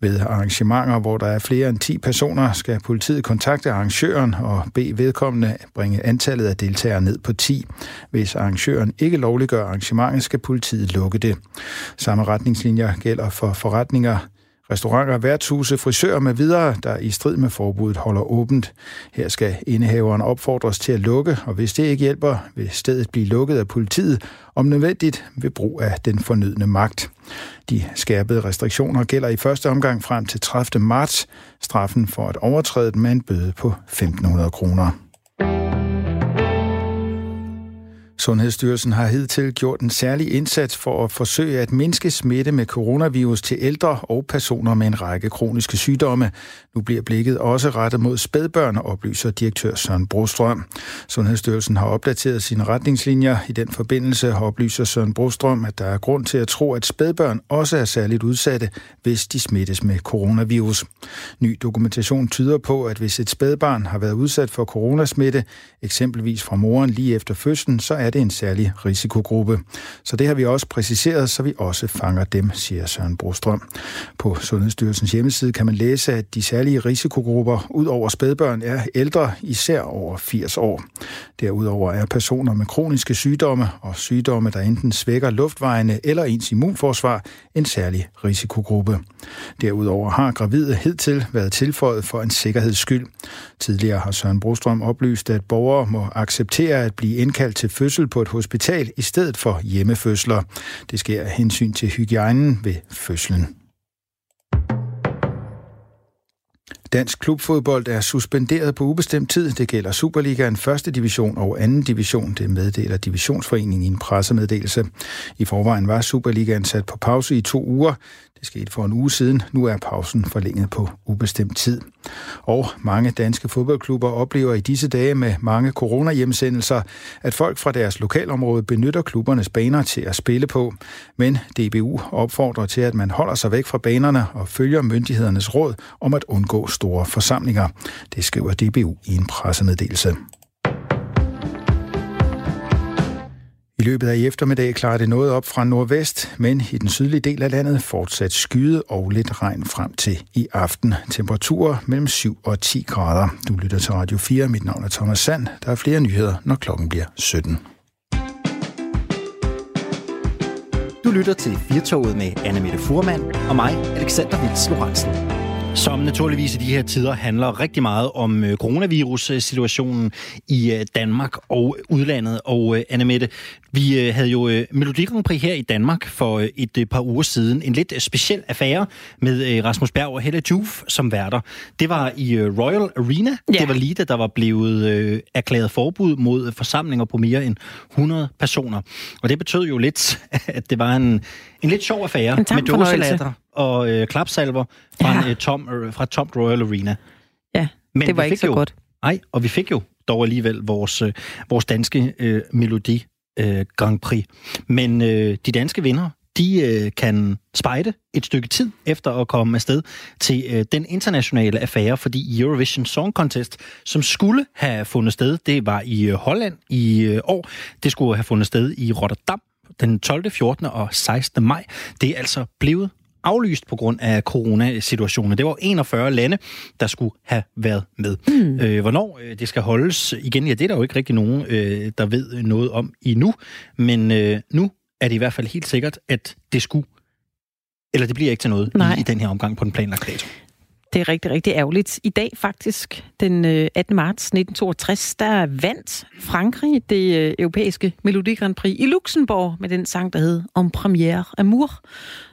Ved arrangementer, hvor der er flere end 10 personer, skal politiet kontakte arrangøren og bede vedkommende bringe antallet af deltagere ned på 10. Hvis arrangøren ikke lovliggør arrangementet, skal politiet lukke det. Samme retningslinjer gælder for forretninger, restauranter, værtshuse, frisører med videre, der i strid med forbuddet holder åbent. Her skal indehaveren opfordres til at lukke, og hvis det ikke hjælper, vil stedet blive lukket af politiet, om nødvendigt ved brug af den fornødne magt. De skærpede restriktioner gælder i første omgang frem til 30. marts. Straffen for at overtræde dem er en bøde på 1.500 kroner. Sundhedsstyrelsen har hidtil gjort en særlig indsats for at forsøge at mindske smitte med coronavirus til ældre og personer med en række kroniske sygdomme. Nu bliver blikket også rettet mod spædbørn, oplyser direktør Søren Brostrøm. Sundhedsstyrelsen har opdateret sine retningslinjer. I den forbindelse oplyser Søren Brostrøm, at der er grund til at tro, at spædbørn også er særligt udsatte, hvis de smittes med coronavirus. Ny dokumentation tyder på, at hvis et spædbarn har været udsat for coronasmitte, eksempelvis fra moren lige efter fødslen, så er det en særlig risikogruppe. Så det har vi også præciseret, så vi også fanger dem, siger Søren Brostrøm. På Sundhedsstyrelsens hjemmeside kan man læse, at de særlige risikogrupper ud over spædbørn er ældre, især over 80 år. Derudover er personer med kroniske sygdomme og sygdomme, der enten svækker luftvejene eller ens immunforsvar, en særlig risikogruppe. Derudover har gravide hidtil været tilføjet for en sikkerheds skyld. Tidligere har Søren Brostrøm oplyst, at borgere må acceptere at blive indkaldt til fødsel på et hospital i stedet for hjemmefødsler. Det sker af hensyn til hygiejnen ved fødslen. Dansk klubfodbold er suspenderet på ubestemt tid. Det gælder Superligaen, første division og anden division. Det meddeler Divisionsforeningen i en pressemeddelelse. I forvejen var Superligaen sat på pause i to uger. Det skete for en uge siden. Nu er pausen forlænget på ubestemt tid. Og mange danske fodboldklubber oplever i disse dage med mange coronahjemsendelser, at folk fra deres lokalområde benytter klubbernes baner til at spille på. Men DBU opfordrer til, at man holder sig væk fra banerne og følger myndighedernes råd om at undgå store forsamlinger. Det skriver DBU i en pressemeddelelse. I løbet af i eftermiddag klarer det noget op fra nordvest, men i den sydlige del af landet fortsat skyde og lidt regn frem til i aften. Temperaturer mellem 7 og 10 grader. Du lytter til Radio 4. Mit navn er Thomas Sand. Der er flere nyheder, når klokken bliver 17. Du lytter til Firtoget med Anne Mette Furman og mig, Alexander Vils Lorentzen. Som naturligvis i de her tider handler rigtig meget om øh, coronavirus-situationen i øh, Danmark og udlandet. Og øh, Anna Mette, vi havde jo Melodi Grand Prix her i Danmark for et par uger siden. En lidt speciel affære med Rasmus Berg og Helle Juf som værter. Det var i Royal Arena. Ja. Det var lige da der var blevet erklæret forbud mod forsamlinger på mere end 100 personer. Og det betød jo lidt, at det var en, en lidt sjov affære med dåselatter og øh, klapsalver fra, ja. en, øh, Tom, øh, fra Tom Royal Arena. Ja, Men det var ikke så jo, godt. Nej, og vi fik jo dog alligevel vores, øh, vores danske øh, Melodi øh, Grand Prix. Men øh, de danske vinder, de øh, kan spejde et stykke tid efter at komme afsted til øh, den internationale affære, fordi Eurovision Song Contest, som skulle have fundet sted, det var i øh, Holland i øh, år. Det skulle have fundet sted i Rotterdam den 12., 14. og 16. maj. Det er altså blevet aflyst på grund af coronasituationen. Det var 41 lande, der skulle have været med. Mm. Øh, hvornår øh, det skal holdes igen, ja, det er der jo ikke rigtig nogen, øh, der ved noget om endnu. Men øh, nu er det i hvert fald helt sikkert, at det skulle, eller det bliver ikke til noget i, i den her omgang på den planlagte dato. Det er rigtig, rigtig ærgerligt. I dag faktisk, den 18. Øh, marts 1962, der vandt Frankrig det øh, europæiske Melodi Grand Prix i Luxembourg med den sang, der hed Om Première Amour,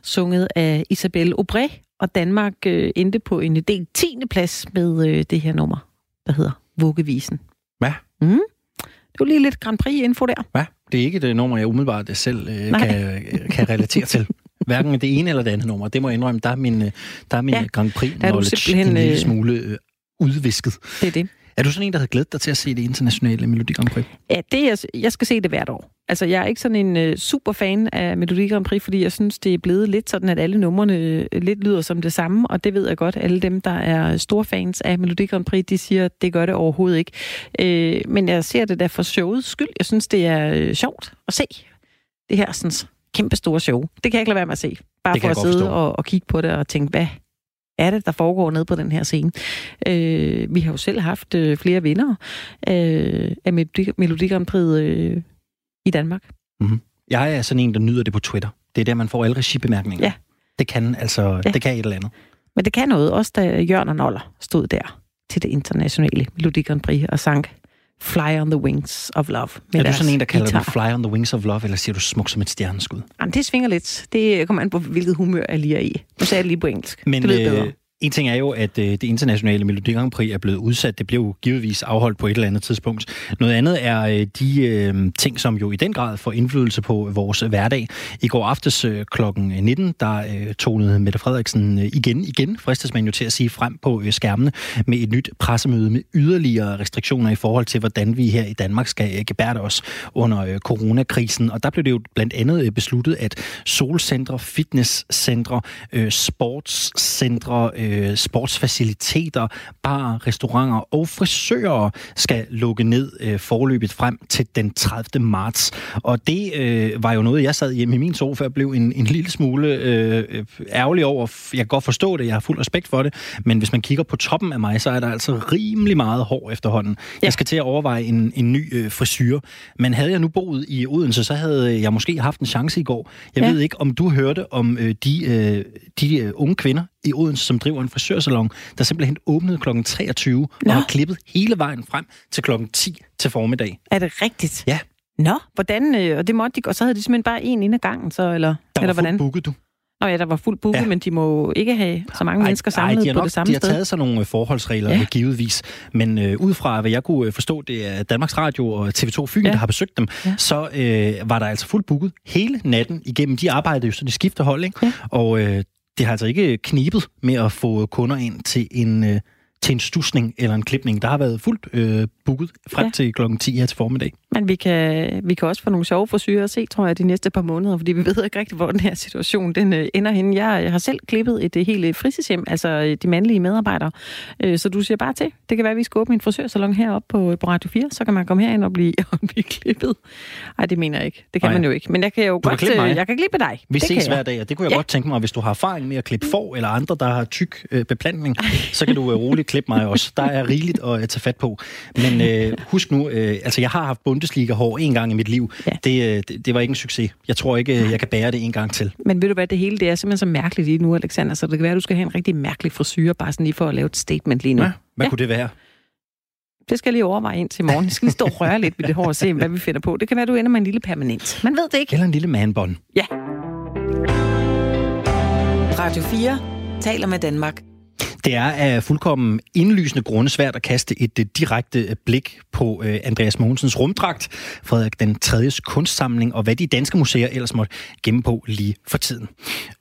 sunget af Isabelle Aubray. Og Danmark øh, endte på en del 10. plads med det her nummer, der hedder Vuggevisen. Hvad? Mm. Det var lige lidt Grand Prix-info der. Hvad? Det er ikke det nummer, jeg umiddelbart selv øh, kan, kan relatere til. Hverken det ene eller det andet nummer. Det må jeg indrømme. Der er min, øh, der er min ja, Grand Prix-knowledge en lille øh, smule øh, udvisket. Det er det. Er du sådan en, der havde glædet dig til at se det internationale Melodi Grand Prix? Ja, det er, jeg skal se det hvert år. Altså, jeg er ikke sådan en uh, super fan af Melodi Grand Prix, fordi jeg synes, det er blevet lidt sådan, at alle numrene uh, lidt lyder som det samme, og det ved jeg godt. Alle dem, der er store fans af Melodi Grand Prix, de siger, at det gør det overhovedet ikke. Uh, men jeg ser det der for showets skyld. Jeg synes, det er uh, sjovt at se det her sådan, kæmpe store show. Det kan jeg ikke lade være med at se. Bare det for at sidde og, og kigge på det og tænke, hvad er det, der foregår nede på den her scene? Øh, vi har jo selv haft øh, flere vinder øh, af Melodi Grand Prix øh, i Danmark. Mm-hmm. Jeg er sådan en, der nyder det på Twitter. Det er der, man får alle regibemærkninger. Ja. Det kan altså, ja. det kan et eller andet. Men det kan noget, også da Jørgen og Noller stod der til det internationale Melodi Grand Prix og sang Fly on the Wings of Love. er du sådan en, der kalder guitar. det Fly on the Wings of Love, eller siger du smuk som et stjerneskud? Jamen, det svinger lidt. Det kommer an på, hvilket humør jeg lige er i. Nu sagde jeg lige på engelsk. Men, det lyder bedre. En ting er jo, at øh, det internationale Melodi Grand Prix er blevet udsat. Det blev givetvis afholdt på et eller andet tidspunkt. Noget andet er øh, de øh, ting, som jo i den grad får indflydelse på vores hverdag. I går aftes øh, kl. 19, der øh, tonede Mette Frederiksen øh, igen, igen, fristes man jo til at sige, frem på øh, skærmene med et nyt pressemøde med yderligere restriktioner i forhold til, hvordan vi her i Danmark skal øh, gebærde os under øh, coronakrisen. Og der blev det jo blandt andet øh, besluttet, at solcentre, fitnesscentre, øh, sportscentre, øh, øh, sportsfaciliteter, bar, restauranter og frisører skal lukke ned øh, forløbet frem til den 30. marts. Og det øh, var jo noget, jeg sad hjemme i min sofa og blev en, en lille smule øh, ærgerlig over. Jeg kan godt forstå det, jeg har fuld respekt for det, men hvis man kigger på toppen af mig, så er der altså rimelig meget hår efterhånden. Ja. Jeg skal til at overveje en, en ny øh, frisyr. Men havde jeg nu boet i Odense, så havde jeg måske haft en chance i går. Jeg ja. ved ikke, om du hørte om øh, de, øh, de øh, unge kvinder i Odense, som driver en frisørsalon, der simpelthen åbnede kl. 23 Nå. og har klippet hele vejen frem til kl. 10 til formiddag. Er det rigtigt? Ja. Nå, hvordan, øh, og det måtte de, og så havde de simpelthen bare en ind ad gangen, så, eller, der eller var hvordan? booket, du. Nå ja, der var fuldt booket, ja. men de må ikke have så mange ej, mennesker samlet ej, de på det samme sted. de har taget sig nogle øh, forholdsregler, ja. givetvis. Men øh, ud fra, hvad jeg kunne øh, forstå, det er Danmarks Radio og TV2 Fyn, ja. der har besøgt dem, ja. så øh, var der altså fuldt booket hele natten igennem. De arbejdede jo så de skifter hold, ikke? Ja. Og øh, det har altså ikke knibet med at få kunder ind til en, øh, til en stusning eller en klipning. Der har været fuldt øh, booket frem ja. til klokken 10 her til formiddag. Men vi kan, vi kan også få nogle sjove forsyre at se, tror jeg, de næste par måneder, fordi vi ved ikke rigtig, hvor den her situation den øh, ender hen. Jeg, jeg har selv klippet et, et helt fritidshjem, altså øh, de mandlige medarbejdere. Øh, så du siger bare til. Det kan være, at vi skal åbne en frisørsalon heroppe på, på Radio 4, så kan man komme herind og blive, og blive klippet. Nej, det mener jeg ikke. Det kan Ej. man jo ikke. Men jeg kan jo du godt... Kan jeg kan klippe dig. Vi det ses hver dag, og det kunne jeg ja. godt tænke mig, hvis du har erfaring med at klippe får eller andre, der har tyk øh, beplantning, så kan du øh, roligt klippe mig også. Der er rigeligt at tage fat på. Men øh, husk nu, øh, altså jeg har haft Bundesliga-hår en gang i mit liv. Ja. Det, øh, det, det var ikke en succes. Jeg tror ikke, jeg kan bære det en gang til. Men ved du hvad, det hele det er simpelthen så mærkeligt lige nu, Alexander, så det kan være, at du skal have en rigtig mærkelig frisyr, bare sådan lige for at lave et statement lige nu. Ja, hvad ja. kunne det være? Det skal jeg lige overveje ind til morgen. Jeg skal lige stå og røre lidt ved det hår og se, hvad vi finder på. Det kan være, du ender med en lille permanent. Man ved det ikke. Eller en lille manbånd. Ja. Radio 4 taler med Danmark. Det er af fuldkommen indlysende grunde svært at kaste et øh, direkte øh, blik på øh, Andreas Mogensens rumdragt, Frederik den 3. kunstsamling og hvad de danske museer ellers måtte gemme på lige for tiden.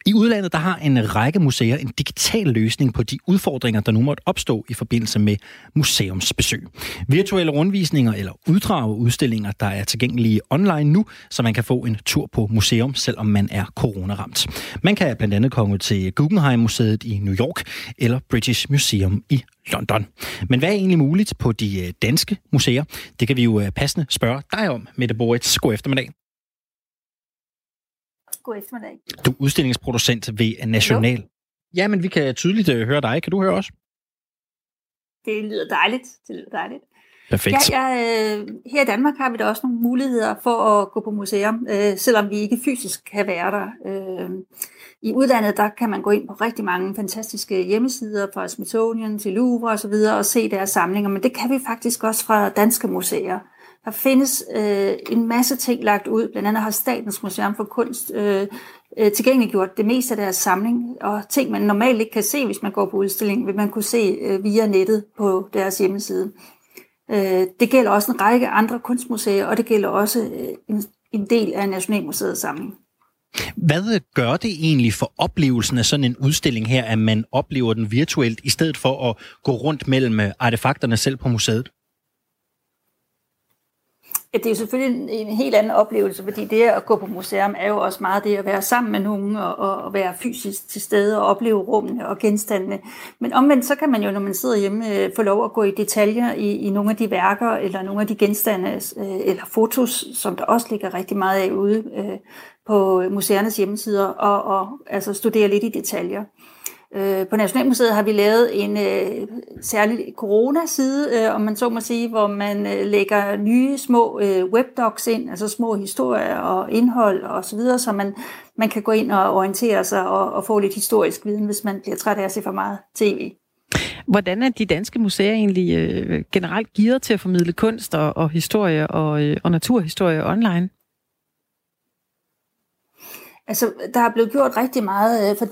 I udlandet der har en række museer en digital løsning på de udfordringer, der nu måtte opstå i forbindelse med museumsbesøg. Virtuelle rundvisninger eller uddrag udstillinger, der er tilgængelige online nu, så man kan få en tur på museum, selvom man er coronaramt. Man kan blandt andet komme til Guggenheim-museet i New York eller British Museum i London. Men hvad er egentlig muligt på de øh, danske museer? Det kan vi jo øh, passende spørge dig om, Mette Boritz. God eftermiddag. God eftermiddag. Du er udstillingsproducent ved National. Ja, men vi kan tydeligt uh, høre dig. Kan du høre os? Det lyder dejligt. Det lyder dejligt. Perfekt. Ja, ja, øh, her i Danmark har vi da også nogle muligheder for at gå på museum, øh, selvom vi ikke fysisk kan være der. Øh, i udlandet der kan man gå ind på rigtig mange fantastiske hjemmesider, fra Smithsonian til Louvre osv., og, og se deres samlinger, men det kan vi faktisk også fra danske museer. Der findes øh, en masse ting lagt ud, blandt andet har Statens Museum for Kunst øh, øh, tilgængeliggjort det meste af deres samling, og ting, man normalt ikke kan se, hvis man går på udstilling, vil man kunne se øh, via nettet på deres hjemmeside. Øh, det gælder også en række andre kunstmuseer, og det gælder også øh, en, en del af Nationalmuseets samling. Hvad gør det egentlig for oplevelsen af sådan en udstilling her, at man oplever den virtuelt, i stedet for at gå rundt mellem øh, artefakterne selv på museet? Ja, det er jo selvfølgelig en, en helt anden oplevelse, fordi det at gå på museum er jo også meget det at være sammen med nogen og, og være fysisk til stede og opleve rummene og genstandene. Men omvendt så kan man jo, når man sidder hjemme, øh, få lov at gå i detaljer i, i nogle af de værker eller nogle af de genstande øh, eller fotos, som der også ligger rigtig meget af ude på museernes hjemmesider og, og altså studere lidt i detaljer. Øh, på Nationalmuseet har vi lavet en øh, særlig corona-side, øh, om man så må sige, hvor man øh, lægger nye små øh, webdocs ind, altså små historier og indhold og så videre, så man, man kan gå ind og orientere sig og, og få lidt historisk viden, hvis man bliver træt af at se for meget tv. Hvordan er de danske museer egentlig øh, generelt gearet til at formidle kunst og, og historie og, øh, og naturhistorie online? Altså, der er blevet gjort rigtig meget øh, for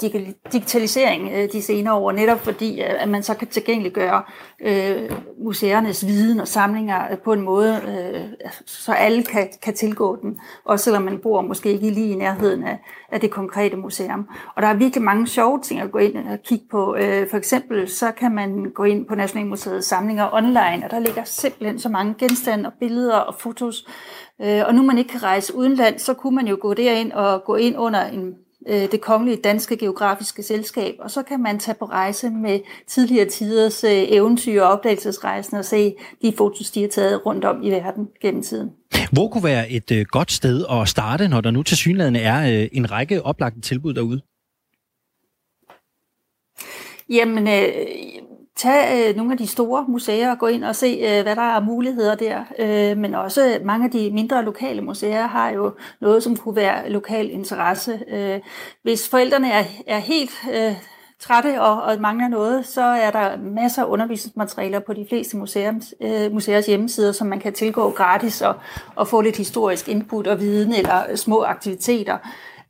digitalisering øh, de senere år, netop fordi, øh, at man så kan tilgængeliggøre øh, museernes viden og samlinger på en måde, øh, så alle kan, kan tilgå den, også selvom man bor måske ikke lige i nærheden af, af det konkrete museum. Og der er virkelig mange sjove ting at gå ind og kigge på. Øh, for eksempel så kan man gå ind på Nationalmuseets samlinger online, og der ligger simpelthen så mange genstande og billeder og fotos, og nu man ikke kan rejse udenland, så kunne man jo gå derind og gå ind under en, øh, det kongelige danske geografiske selskab, og så kan man tage på rejse med tidligere tiders øh, eventyr og opdagelsesrejsen og se de fotos, de har taget rundt om i verden gennem tiden. Hvor kunne være et øh, godt sted at starte, når der nu til synligheden er øh, en række oplagte tilbud derude? Jamen, øh, tage øh, nogle af de store museer og gå ind og se, øh, hvad der er muligheder der. Øh, men også øh, mange af de mindre lokale museer har jo noget, som kunne være lokal interesse. Øh, hvis forældrene er, er helt øh, trætte og, og mangler noget, så er der masser af undervisningsmaterialer på de fleste museums, øh, museers hjemmesider, som man kan tilgå gratis og, og få lidt historisk input og viden eller små aktiviteter.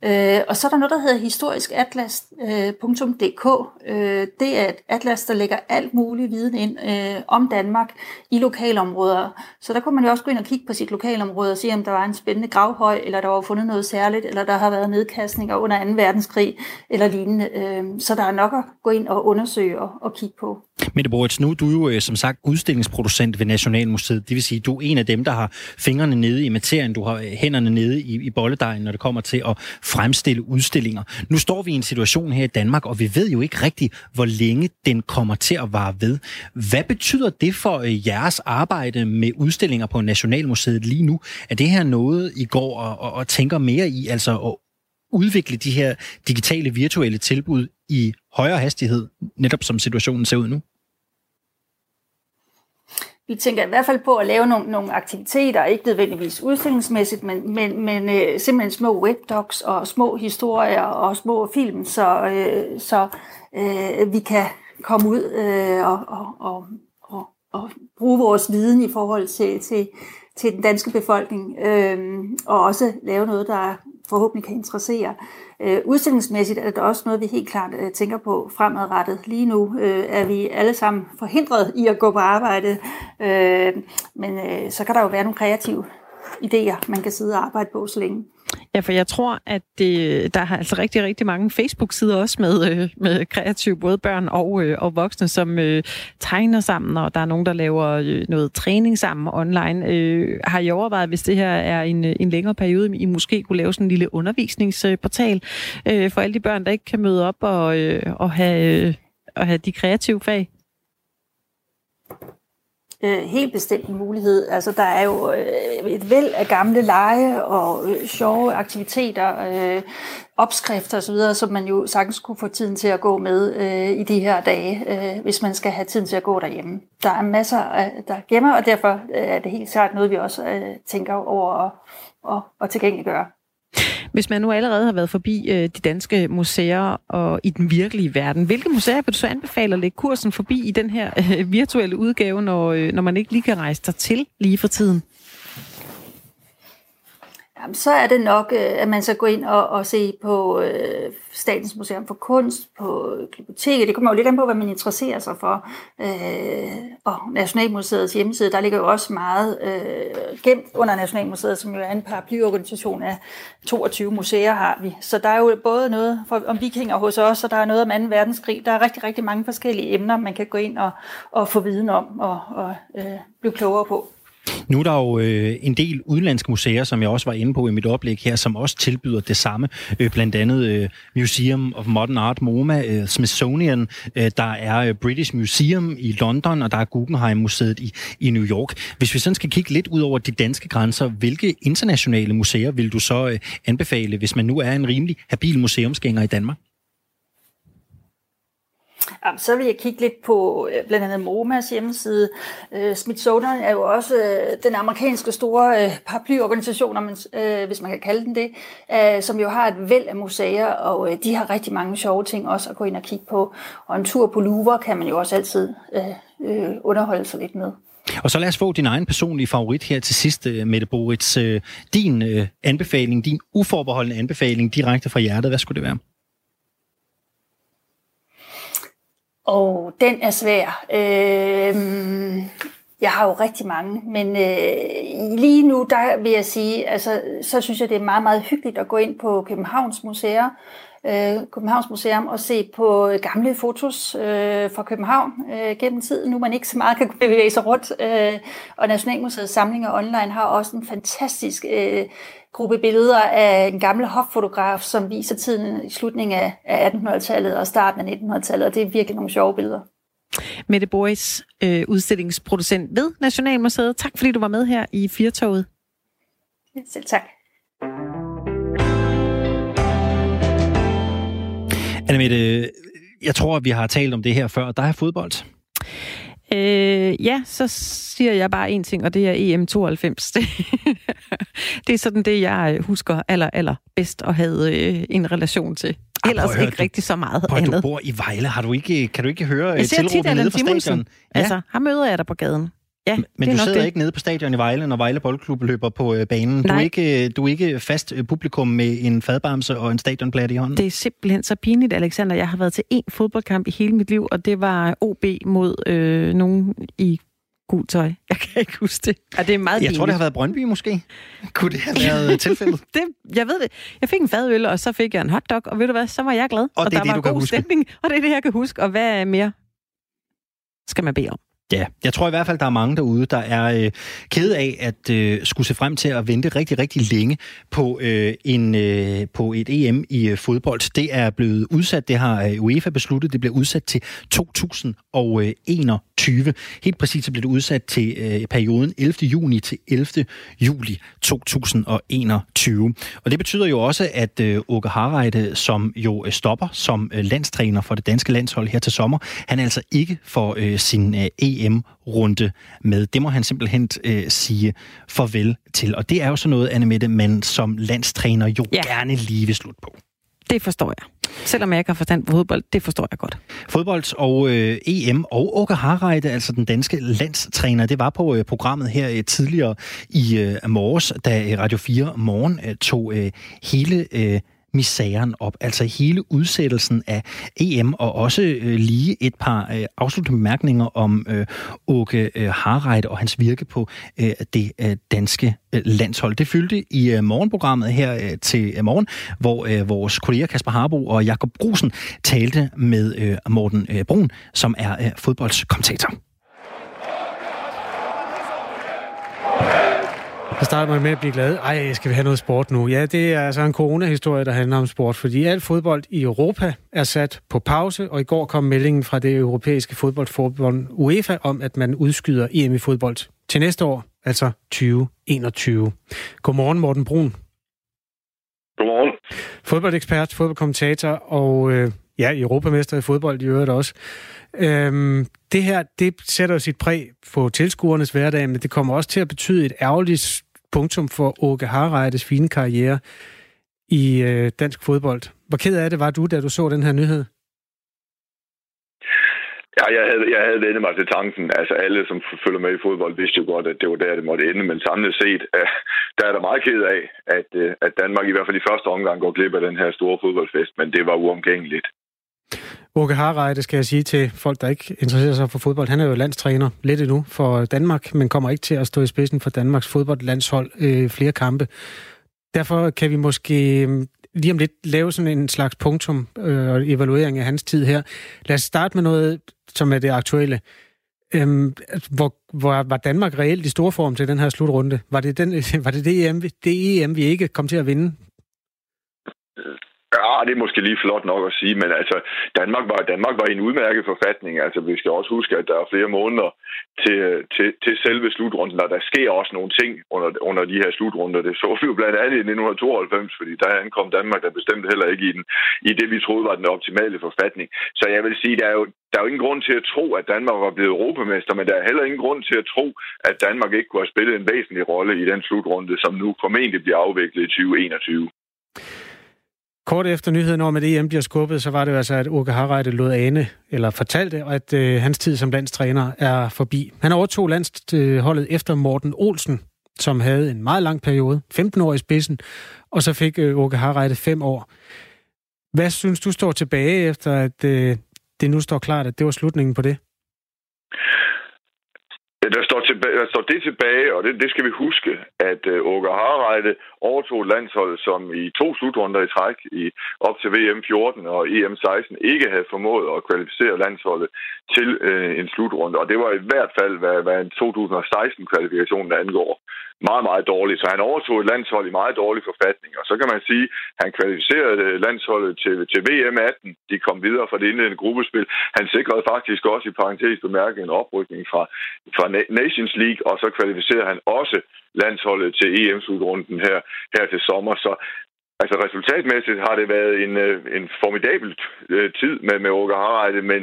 Øh, og så er der noget, der hedder historiskatlas.dk. Øh, øh, det er et atlas, der lægger alt mulig viden ind øh, om Danmark i lokalområder. Så der kunne man jo også gå ind og kigge på sit lokalområde og se, om der var en spændende gravhøj, eller der var fundet noget særligt, eller der har været nedkastninger under 2. verdenskrig, eller lignende. Øh, så der er nok at gå ind og undersøge og, og kigge på. Mette Boritz, nu er du jo øh, som sagt udstillingsproducent ved Nationalmuseet. Det vil sige, du er en af dem, der har fingrene nede i materien, du har øh, hænderne nede i, i bolledejen, når det kommer til at fremstille udstillinger. Nu står vi i en situation her i Danmark, og vi ved jo ikke rigtigt, hvor længe den kommer til at vare ved. Hvad betyder det for øh, jeres arbejde med udstillinger på Nationalmuseet lige nu? Er det her noget, I går og, og, og tænker mere i, altså at udvikle de her digitale virtuelle tilbud i højere hastighed, netop som situationen ser ud nu? Vi tænker i hvert fald på at lave nogle, nogle aktiviteter, ikke nødvendigvis udstillingsmæssigt, men, men, men øh, simpelthen små webdocs og små historier og små film, så, øh, så øh, vi kan komme ud øh, og, og, og, og, og bruge vores viden i forhold til, til, til den danske befolkning, øh, og også lave noget, der forhåbentlig kan interessere. Øh, udstillingsmæssigt er det også noget, vi helt klart øh, tænker på fremadrettet. Lige nu øh, er vi alle sammen forhindret i at gå på arbejde, øh, men øh, så kan der jo være nogle kreative idéer, man kan sidde og arbejde på så længe. Ja, for jeg tror, at det, der er altså rigtig, rigtig mange Facebook-sider også med, øh, med kreative både børn og, øh, og voksne, som øh, tegner sammen, og der er nogen, der laver øh, noget træning sammen online. Øh, har I overvejet, hvis det her er en, øh, en længere periode, I måske kunne lave sådan en lille undervisningsportal øh, for alle de børn, der ikke kan møde op og, øh, og, have, øh, og have de kreative fag? Øh, helt bestemt en mulighed. Altså, der er jo øh, et væld af gamle lege og øh, sjove aktiviteter, øh, opskrifter osv., som man jo sagtens kunne få tiden til at gå med øh, i de her dage, øh, hvis man skal have tiden til at gå derhjemme. Der er masser, af, der gemmer, og derfor øh, er det helt klart noget, vi også øh, tænker over at, at, at tilgængeliggøre. Hvis man nu allerede har været forbi øh, de danske museer og i den virkelige verden, hvilke museer vil du så anbefale at lægge kursen forbi i den her øh, virtuelle udgave, når, øh, når man ikke lige kan rejse der til lige for tiden? Jamen, så er det nok, øh, at man så gå ind og, og se på øh, Statens Museum for Kunst, på biblioteket. Det kommer jo lidt an på, hvad man interesserer sig for. Øh, og Nationalmuseets hjemmeside, der ligger jo også meget øh, gemt under Nationalmuseet, som jo er en paraplyorganisation af 22 museer har vi. Så der er jo både noget for, om vikinger hos os, og der er noget om 2. verdenskrig. Der er rigtig, rigtig mange forskellige emner, man kan gå ind og, og få viden om og, og øh, blive klogere på. Nu er der jo øh, en del udenlandske museer, som jeg også var inde på i mit oplæg her, som også tilbyder det samme. Øh, blandt andet øh, Museum of Modern Art, MoMA, øh, Smithsonian, øh, der er øh, British Museum i London, og der er Guggenheim-museet i, i New York. Hvis vi sådan skal kigge lidt ud over de danske grænser, hvilke internationale museer vil du så øh, anbefale, hvis man nu er en rimelig habil museumsgænger i Danmark? Jamen, så vil jeg kigge lidt på øh, blandt andet MoMAs hjemmeside. Øh, Smithsonian er jo også øh, den amerikanske store øh, paraplyorganisation, øh, hvis man kan kalde den det, som jo har et væld af museer, og de har rigtig mange sjove ting også at gå ind og kigge på. Og en tur på Louvre kan man jo også altid underholde sig lidt med. Og så lad os få din egen personlige favorit her til sidst, Mette Boritz. Din anbefaling, din uforbeholdende anbefaling direkte fra hjertet, hvad skulle det være? Og den er svær. Øh, jeg har jo rigtig mange, men øh, lige nu, der vil jeg sige, altså, så synes jeg, det er meget, meget hyggeligt at gå ind på Københavns Museer, øh, Københavns Museum og se på gamle fotos øh, fra København øh, gennem tiden, nu man ikke så meget kan bevæge sig rundt. Øh, og Nationalmuseets samlinger online har også en fantastisk øh, gruppe billeder af en gammel hoffotograf, som viser tiden i slutningen af 1800-tallet og starten af 1900-tallet, og det er virkelig nogle sjove billeder. Mette Boris, øh, udstillingsproducent ved Nationalmuseet. Tak fordi du var med her i Firtoget. Ja, selv tak. Annemette, jeg tror, at vi har talt om det her før. Der er fodbold. Øh, ja, så siger jeg bare en ting, og det er EM92. det er sådan det, jeg husker aller, aller bedst at have øh, en relation til. Ellers høre, ikke du, rigtig så meget prøv, andet. Du bor i Vejle. Har du ikke, kan du ikke høre jeg ser tit nede fra stadion? Ja. Altså, her møder jeg dig på gaden. Ja, men du sidder det. ikke nede på stadion i Vejle, når Vejle Boldklub løber på øh, banen. Du er, ikke, du er ikke fast øh, publikum med en fadbamse og en stadionplatte i hånden. Det er simpelthen så pinligt, Alexander. Jeg har været til én fodboldkamp i hele mit liv, og det var OB mod øh, nogen i gul tøj. Jeg kan ikke huske det. Ja, det er meget Jeg pinligt. tror, det har været Brøndby måske. Kunne det have været øh, tilfældet? det, jeg ved det. Jeg fik en fadøl, og så fik jeg en hotdog, og ved du hvad, så var jeg glad. Og, og det er der det, var du kan god huske. stemning, og det er det, jeg kan huske. Og hvad mere skal man bede om? Ja, jeg tror i hvert fald, der er mange derude, der er øh, kede af at øh, skulle se frem til at vente rigtig, rigtig længe på, øh, en, øh, på et EM i øh, fodbold. Det er blevet udsat, det har øh, UEFA besluttet, det bliver udsat til 2021. Helt præcis så bliver det udsat til øh, perioden 11. juni til 11. juli 2021. Og det betyder jo også, at øh, Åke Harreide, som jo øh, stopper som øh, landstræner for det danske landshold her til sommer, han altså ikke får øh, sin øh, EM-runde med. Det må han simpelthen øh, sige farvel til. Og det er jo sådan noget, Anne Mette, man som landstræner jo ja. gerne lige vil slutte på. Det forstår jeg. Selvom jeg ikke har forstand på fodbold, det forstår jeg godt. Fodbold og øh, EM og Åke Harreide, altså den danske landstræner, det var på øh, programmet her øh, tidligere i øh, morges, da Radio 4 Morgen øh, tog øh, hele øh, misæren op. Altså hele udsættelsen af EM, og også øh, lige et par øh, afsluttende bemærkninger om øh, Åke øh, Harreide og hans virke på øh, det øh, danske øh, landshold. Det fyldte i øh, morgenprogrammet her øh, til øh, morgen, hvor øh, vores kolleger Kasper Harbo og Jakob Brusen talte med øh, Morten øh, Brun, som er øh, fodboldskommentator. Så starter man med at blive glad. Ej, skal vi have noget sport nu? Ja, det er altså en corona-historie, der handler om sport, fordi alt fodbold i Europa er sat på pause, og i går kom meldingen fra det europæiske fodboldforbund UEFA om, at man udskyder EM i fodbold til næste år, altså 2021. Godmorgen, Morten Brun. Godmorgen. Fodboldekspert, fodboldkommentator og øh, ja, europamester i fodbold i øvrigt også. Øhm, det her, det sætter jo sit præg på tilskuernes hverdag, men det kommer også til at betyde et ærgerligt punktum for Åke Harreides fine karriere i øh, dansk fodbold. Hvor ked af det var du, da du så den her nyhed? Ja, jeg havde, jeg havde vendt mig til tanken. Altså alle, som følger med i fodbold, vidste jo godt, at det var der, det måtte ende. Men samlet set, uh, der er der meget ked af, at, uh, at Danmark i hvert fald i første omgang går glip af den her store fodboldfest. Men det var uomgængeligt. Åke Harreide skal jeg sige til folk, der ikke interesserer sig for fodbold. Han er jo landstræner lidt endnu for Danmark, men kommer ikke til at stå i spidsen for Danmarks fodboldlandshold øh, flere kampe. Derfor kan vi måske øh, lige om lidt lave sådan en slags punktum øh, og evaluering af hans tid her. Lad os starte med noget, som er det aktuelle. Øhm, hvor, hvor var Danmark reelt i stor form til den her slutrunde? Var det, den, var det det, EM, det EM, vi ikke kom til at vinde? Ja, det er måske lige flot nok at sige, men altså, Danmark var, Danmark var i en udmærket forfatning. Altså, vi skal også huske, at der er flere måneder til, til, til selve slutrunden, og der sker også nogle ting under, under de her slutrunder. Det så vi jo blandt andet i 1992, fordi der ankom Danmark der bestemt heller ikke i, den, i det, vi troede var den optimale forfatning. Så jeg vil sige, der er jo, der er jo ingen grund til at tro, at Danmark var blevet europamester, men der er heller ingen grund til at tro, at Danmark ikke kunne have spillet en væsentlig rolle i den slutrunde, som nu formentlig bliver afviklet i 2021. Kort efter nyheden om, at EM bliver skubbet, så var det jo altså, at Åke Harreide lod ane, eller fortalte, at øh, hans tid som landstræner er forbi. Han overtog landsholdet efter Morten Olsen, som havde en meget lang periode, 15 år i spidsen, og så fik øh, Åke Harreide 5 år. Hvad synes du står tilbage efter, at øh, det nu står klart, at det var slutningen på det? Øh, der står, tilbage, der står det tilbage, og det, det skal vi huske, at uh, Åke Harreide overtog landsholdet, som i to slutrunder i træk i op til VM 14 og EM 16 ikke havde formået at kvalificere landsholdet til uh, en slutrunde. Og det var i hvert fald, hvad, hvad en 2016-kvalifikation angår, meget, meget dårligt. Så han overtog et landshold i meget dårlig forfatning. Og så kan man sige, at han kvalificerede landsholdet til, til VM 18. De kom videre fra det indledende gruppespil. Han sikrede faktisk også i parentes bemærket en oprykning fra, fra Nations League, og så kvalificerede han også landsholdet til EM-slutrunden her, her til sommer. Så Altså resultatmæssigt har det været en, øh, en formidabel øh, tid med, med Åke Harreide, men,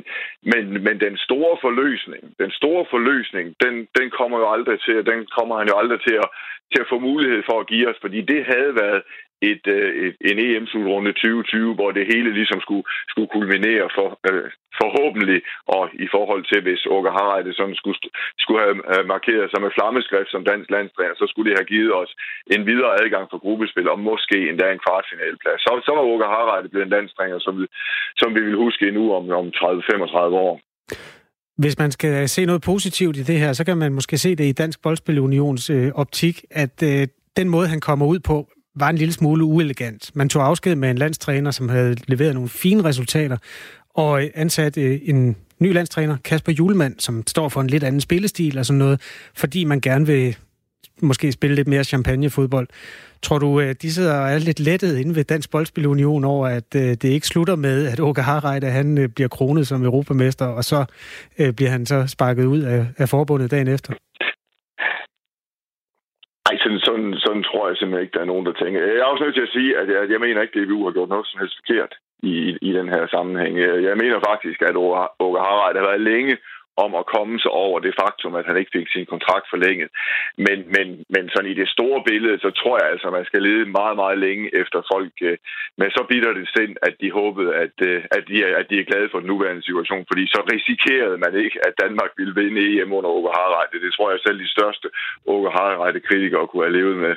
men, men den store forløsning, den store forløsning, den, den kommer jo aldrig til, den kommer han jo aldrig til at, til at få mulighed for at give os, fordi det havde været et, øh, et, en EM-slutrunde 2020, hvor det hele ligesom skulle, skulle kulminere for, øh, forhåbentlig, og i forhold til, hvis Åke Harreide sådan skulle, skulle have markeret sig med flammeskrift som dansk landstræner, så skulle det have givet os en videre adgang for gruppespil, og måske endda en kvartfinalplads. Så, så var Åke Harreide blevet en landstræner, som, som vi vil huske endnu om, om 30-35 år. Hvis man skal se noget positivt i det her, så kan man måske se det i Dansk Boldspilunions øh, optik, at øh, den måde, han kommer ud på, var en lille smule uelegant. Man tog afsked med en landstræner, som havde leveret nogle fine resultater, og øh, ansat øh, en ny landstræner, Kasper Julemand, som står for en lidt anden spillestil og sådan noget, fordi man gerne vil måske spille lidt mere champagnefodbold. Tror du, øh, de sidder og er lidt lettet inde ved Dansk Boldspilunion over, at det ikke slutter med, at Åke Harreide han bliver kronet som europamester, og så bliver han så sparket ud af, af forbundet dagen efter? Sådan, sådan, sådan tror jeg simpelthen ikke, der er nogen, der tænker. Jeg er også nødt til at sige, at jeg, jeg mener ikke, at DBU har gjort noget som helst forkert i, i, i den her sammenhæng. Jeg mener faktisk, at Åke Harald har været længe om at komme sig over det faktum, at han ikke fik sin kontrakt forlænget. Men, men, men sådan i det store billede, så tror jeg altså, at man skal lede meget, meget længe efter folk Men med så bitter det sind, at de håbede, at, øh, at, de er, at de er glade for den nuværende situation, fordi så risikerede man ikke, at Danmark ville vinde EM under Åke Harreide. Det tror jeg selv de største Åke Harreide-kritikere kunne have levet med.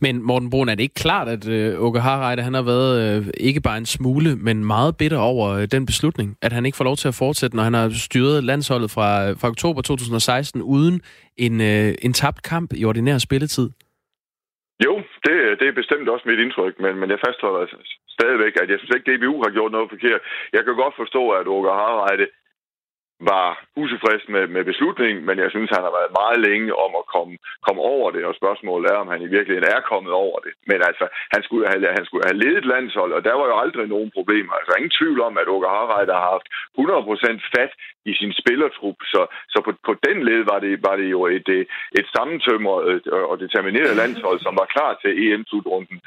Men Morten Brun, er det ikke klart, at øh, Åke Harreide, han har været øh, ikke bare en smule, men meget bitter over øh, den beslutning, at han ikke får lov til at fortsætte, når han har styret landsholdet fra, øh, fra oktober 2016 uden en, øh, en tabt kamp i ordinær spilletid? Jo, det, det er bestemt også mit indtryk, men, men jeg fastholder stadigvæk, at jeg synes ikke, at DBU har gjort noget forkert. Jeg kan godt forstå, at Åke Harreide var utilfreds med, med beslutningen, men jeg synes, han har været meget længe om at komme, komme over det, og spørgsmålet er, om han i virkeligheden er kommet over det. Men altså, han skulle have, han skulle have ledet landsholdet, og der var jo aldrig nogen problemer. Altså, ingen tvivl om, at Åke Harreide har haft 100% fat i sin spillertrup, så, så på, på den led var det, var det jo et, et sammentømret øh, og determineret landshold, som var klar til EM-slutrunden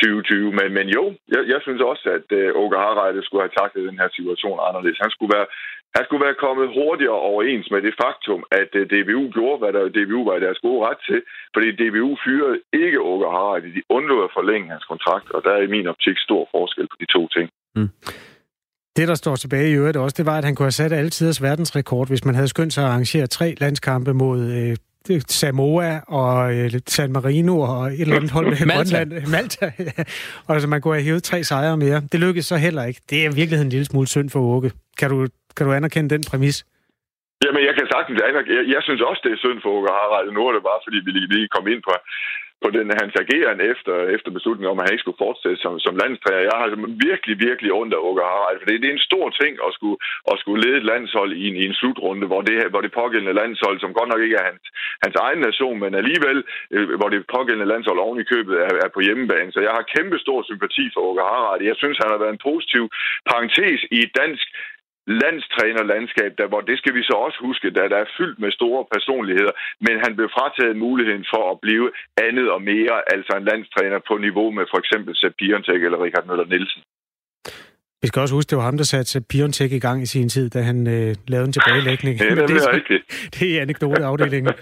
2020. Men, men jo, jeg, jeg synes også, at uh, Åke Harreide skulle have taklet den her situation anderledes. Han skulle være han skulle være kommet hurtigere overens med det faktum, at øh, DBU gjorde, hvad der DBU var i deres gode ret til, fordi DBU fyrede ikke Åke Harald. De undlod at forlænge hans kontrakt, og der er i min optik stor forskel på de to ting. Mm. Det, der står tilbage i øvrigt også, det var, at han kunne have sat alle tiders verdensrekord, hvis man havde skyndt sig at arrangere tre landskampe mod øh, Samoa og øh, San Marino og et eller andet hold med Malta. Grønland. Malta. Ja. Og altså, man kunne have hævet tre sejre mere. Det lykkedes så heller ikke. Det er i virkeligheden en lille smule synd for Åke. Kan du, kan du anerkende den præmis? Jamen, jeg kan sagtens anerkende. Jeg, jeg synes også, det er synd for Åke Harald. Nu er det bare, fordi vi lige, lige kom ind på, på den, hans ageren efter, efter beslutningen om, at han ikke skulle fortsætte som, som landstræner. Jeg har altså virkelig, virkelig ondt af Åke Harald, for det, det er en stor ting at skulle, at skulle lede et landshold i en, i en slutrunde, hvor det, hvor det pågældende landshold, som godt nok ikke er hans, hans egen nation, men alligevel, øh, hvor det pågældende landshold oven i købet er, er på hjemmebane. Så jeg har kæmpe stor sympati for Åke Harald. Jeg synes, han har været en positiv parentes i dansk landstrænerlandskab, der, hvor det skal vi så også huske, der, der er fyldt med store personligheder, men han blev frataget muligheden for at blive andet og mere, altså en landstræner på niveau med for eksempel Sepp Piontek eller Richard Møller Nielsen. Vi skal også huske, det var ham, der satte Piontek i gang i sin tid, da han øh, lavede en tilbagelægning. Ja, det, er rigtigt. Det er anekdoteafdelingen.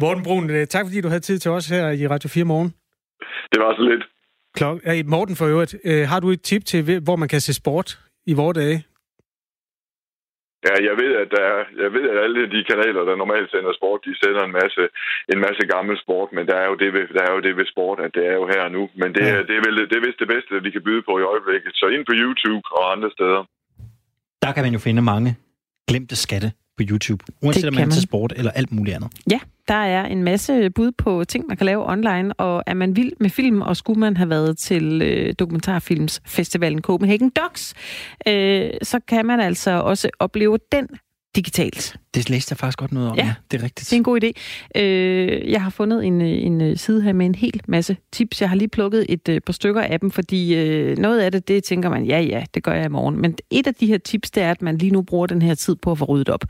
Morten Brun, øh, tak fordi du havde tid til os her i Radio 4 morgen. Det var så lidt. Klok- Morten for øvrigt, øh, har du et tip til, hvor man kan se sport i vores dage? Ja, jeg ved, at der er, jeg ved, at alle de kanaler, der normalt sender sport, de sender en masse, en masse gammel sport, men der er jo det ved, der er jo det ved sport, at det er jo her nu. Men det, ja. det, er vel, det er vist det bedste, vi kan byde på i øjeblikket. Så ind på YouTube og andre steder. Der kan man jo finde mange glemte skatte på YouTube, uanset om man er til sport eller alt muligt andet. Ja, der er en masse bud på ting, man kan lave online, og er man vild med film, og skulle man have været til øh, dokumentarfilmsfestivalen Copenhagen Docs, øh, så kan man altså også opleve den digitalt. Det læste jeg faktisk godt noget om, ja. ja det er rigtigt. Det er en god idé. Øh, jeg har fundet en, en side her med en hel masse tips. Jeg har lige plukket et øh, par stykker af dem, fordi øh, noget af det, det tænker man, ja ja, det gør jeg i morgen. Men et af de her tips, det er, at man lige nu bruger den her tid på at få ryddet op.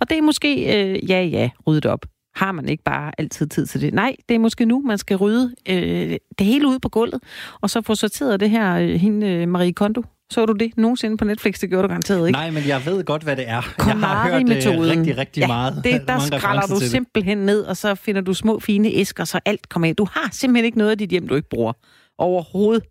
Og det er måske, øh, ja ja, ryddet op. Har man ikke bare altid tid til det? Nej, det er måske nu, man skal rydde øh, det hele ud på gulvet, og så få sorteret det her, øh, hende øh, Marie Kondo, så du det nogensinde på Netflix? Det gjorde du garanteret ikke. Nej, men jeg ved godt, hvad det er. Jeg har hørt det rigtig, rigtig ja, meget. Det, der skræller du simpelthen ned, og så finder du små, fine æsker, så alt kommer ind. Du har simpelthen ikke noget af dit hjem, du ikke bruger overhovedet.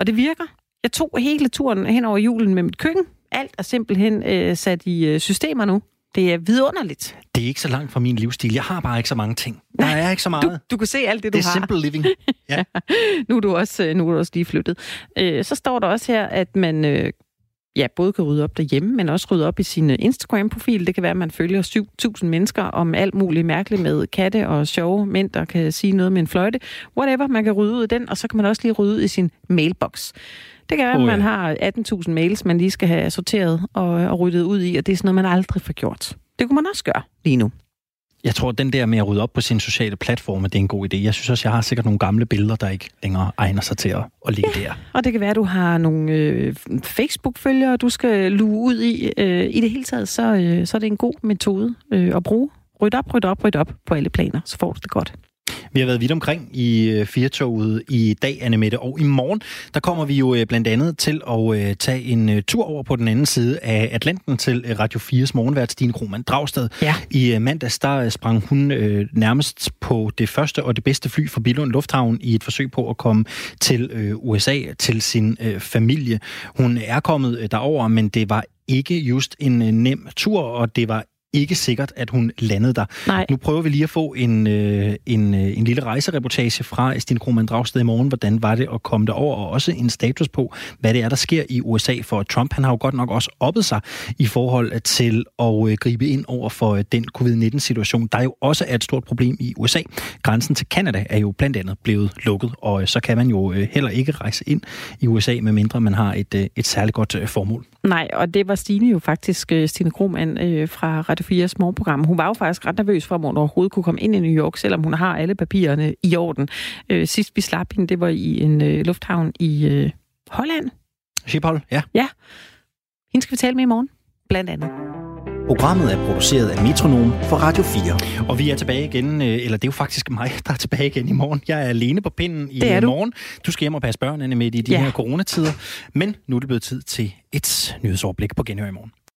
Og det virker. Jeg tog hele turen hen over julen med mit køkken. Alt er simpelthen øh, sat i øh, systemer nu. Det er vidunderligt. Det er ikke så langt fra min livsstil. Jeg har bare ikke så mange ting. Der er ikke så meget. Du, du kan se alt det, du det har. Det er simple living. Ja. nu, er du også, øh, nu er du også lige flyttet. Øh, så står der også her, at man øh, ja, både kan rydde op derhjemme, men også rydde op i sin Instagram-profil. Det kan være, at man følger 7.000 mennesker om alt muligt mærkeligt med katte og sjove mænd, der kan sige noget med en fløjte. Whatever, man kan rydde ud i den, og så kan man også lige rydde ud i sin mailbox. Det kan være, at oh, ja. man har 18.000 mails, man lige skal have sorteret og, og ryddet ud i, og det er sådan noget, man aldrig får gjort. Det kunne man også gøre lige nu. Jeg tror, den der med at rydde op på sine sociale platforme, det er en god idé. Jeg synes også, jeg har sikkert nogle gamle billeder, der ikke længere egner sig til at, at ligge ja, der. Og det kan være, at du har nogle øh, Facebook-følgere, du skal luge ud i. Øh, I det hele taget, så, øh, så er det en god metode øh, at bruge. Ryd op, ryd op, ryd op på alle planer, så får du det godt. Vi har været vidt omkring i øh, Firtoget i dag, Anne Mette, og i morgen, der kommer vi jo øh, blandt andet til at øh, tage en tur over på den anden side af Atlanten til Radio 4's morgenvært, Stine Krohmann Dragstad. Ja. I mandags, der sprang hun nærmest på det første og det bedste fly fra Billund Lufthavn i et forsøg på at komme til USA, til sin familie. Hun er kommet derover, men det var ikke just en nem tur, og det var ikke sikkert, at hun landede der. Nej. Nu prøver vi lige at få en, øh, en, øh, en lille rejsereportage fra Stine Krohmann Dragsted i morgen. Hvordan var det at komme derover, og også en status på, hvad det er, der sker i USA. For Trump, han har jo godt nok også oppet sig i forhold til at øh, gribe ind over for øh, den covid-19-situation, der jo også er et stort problem i USA. Grænsen til Kanada er jo blandt andet blevet lukket, og øh, så kan man jo øh, heller ikke rejse ind i USA, medmindre man har et, øh, et særligt godt øh, formål. Nej, og det var Stine jo faktisk, øh, Stine Krohmann øh, fra Radio 4's morgenprogram. Hun var jo faktisk ret nervøs for, om hun overhovedet kunne komme ind i New York, selvom hun har alle papirerne i orden. Øh, sidst vi slap hende, det var i en lufthavn i Holland. Schiphol, ja. Ja. Hende skal vi tale med i morgen, blandt andet. Programmet er produceret af Metronom for Radio 4. Og vi er tilbage igen, eller det er jo faktisk mig, der er tilbage igen i morgen. Jeg er alene på pinden i det morgen. Du skal hjem og passe børnene med i de ja. her coronatider. Men nu er det blevet tid til et nyhedsoverblik på genhør i morgen.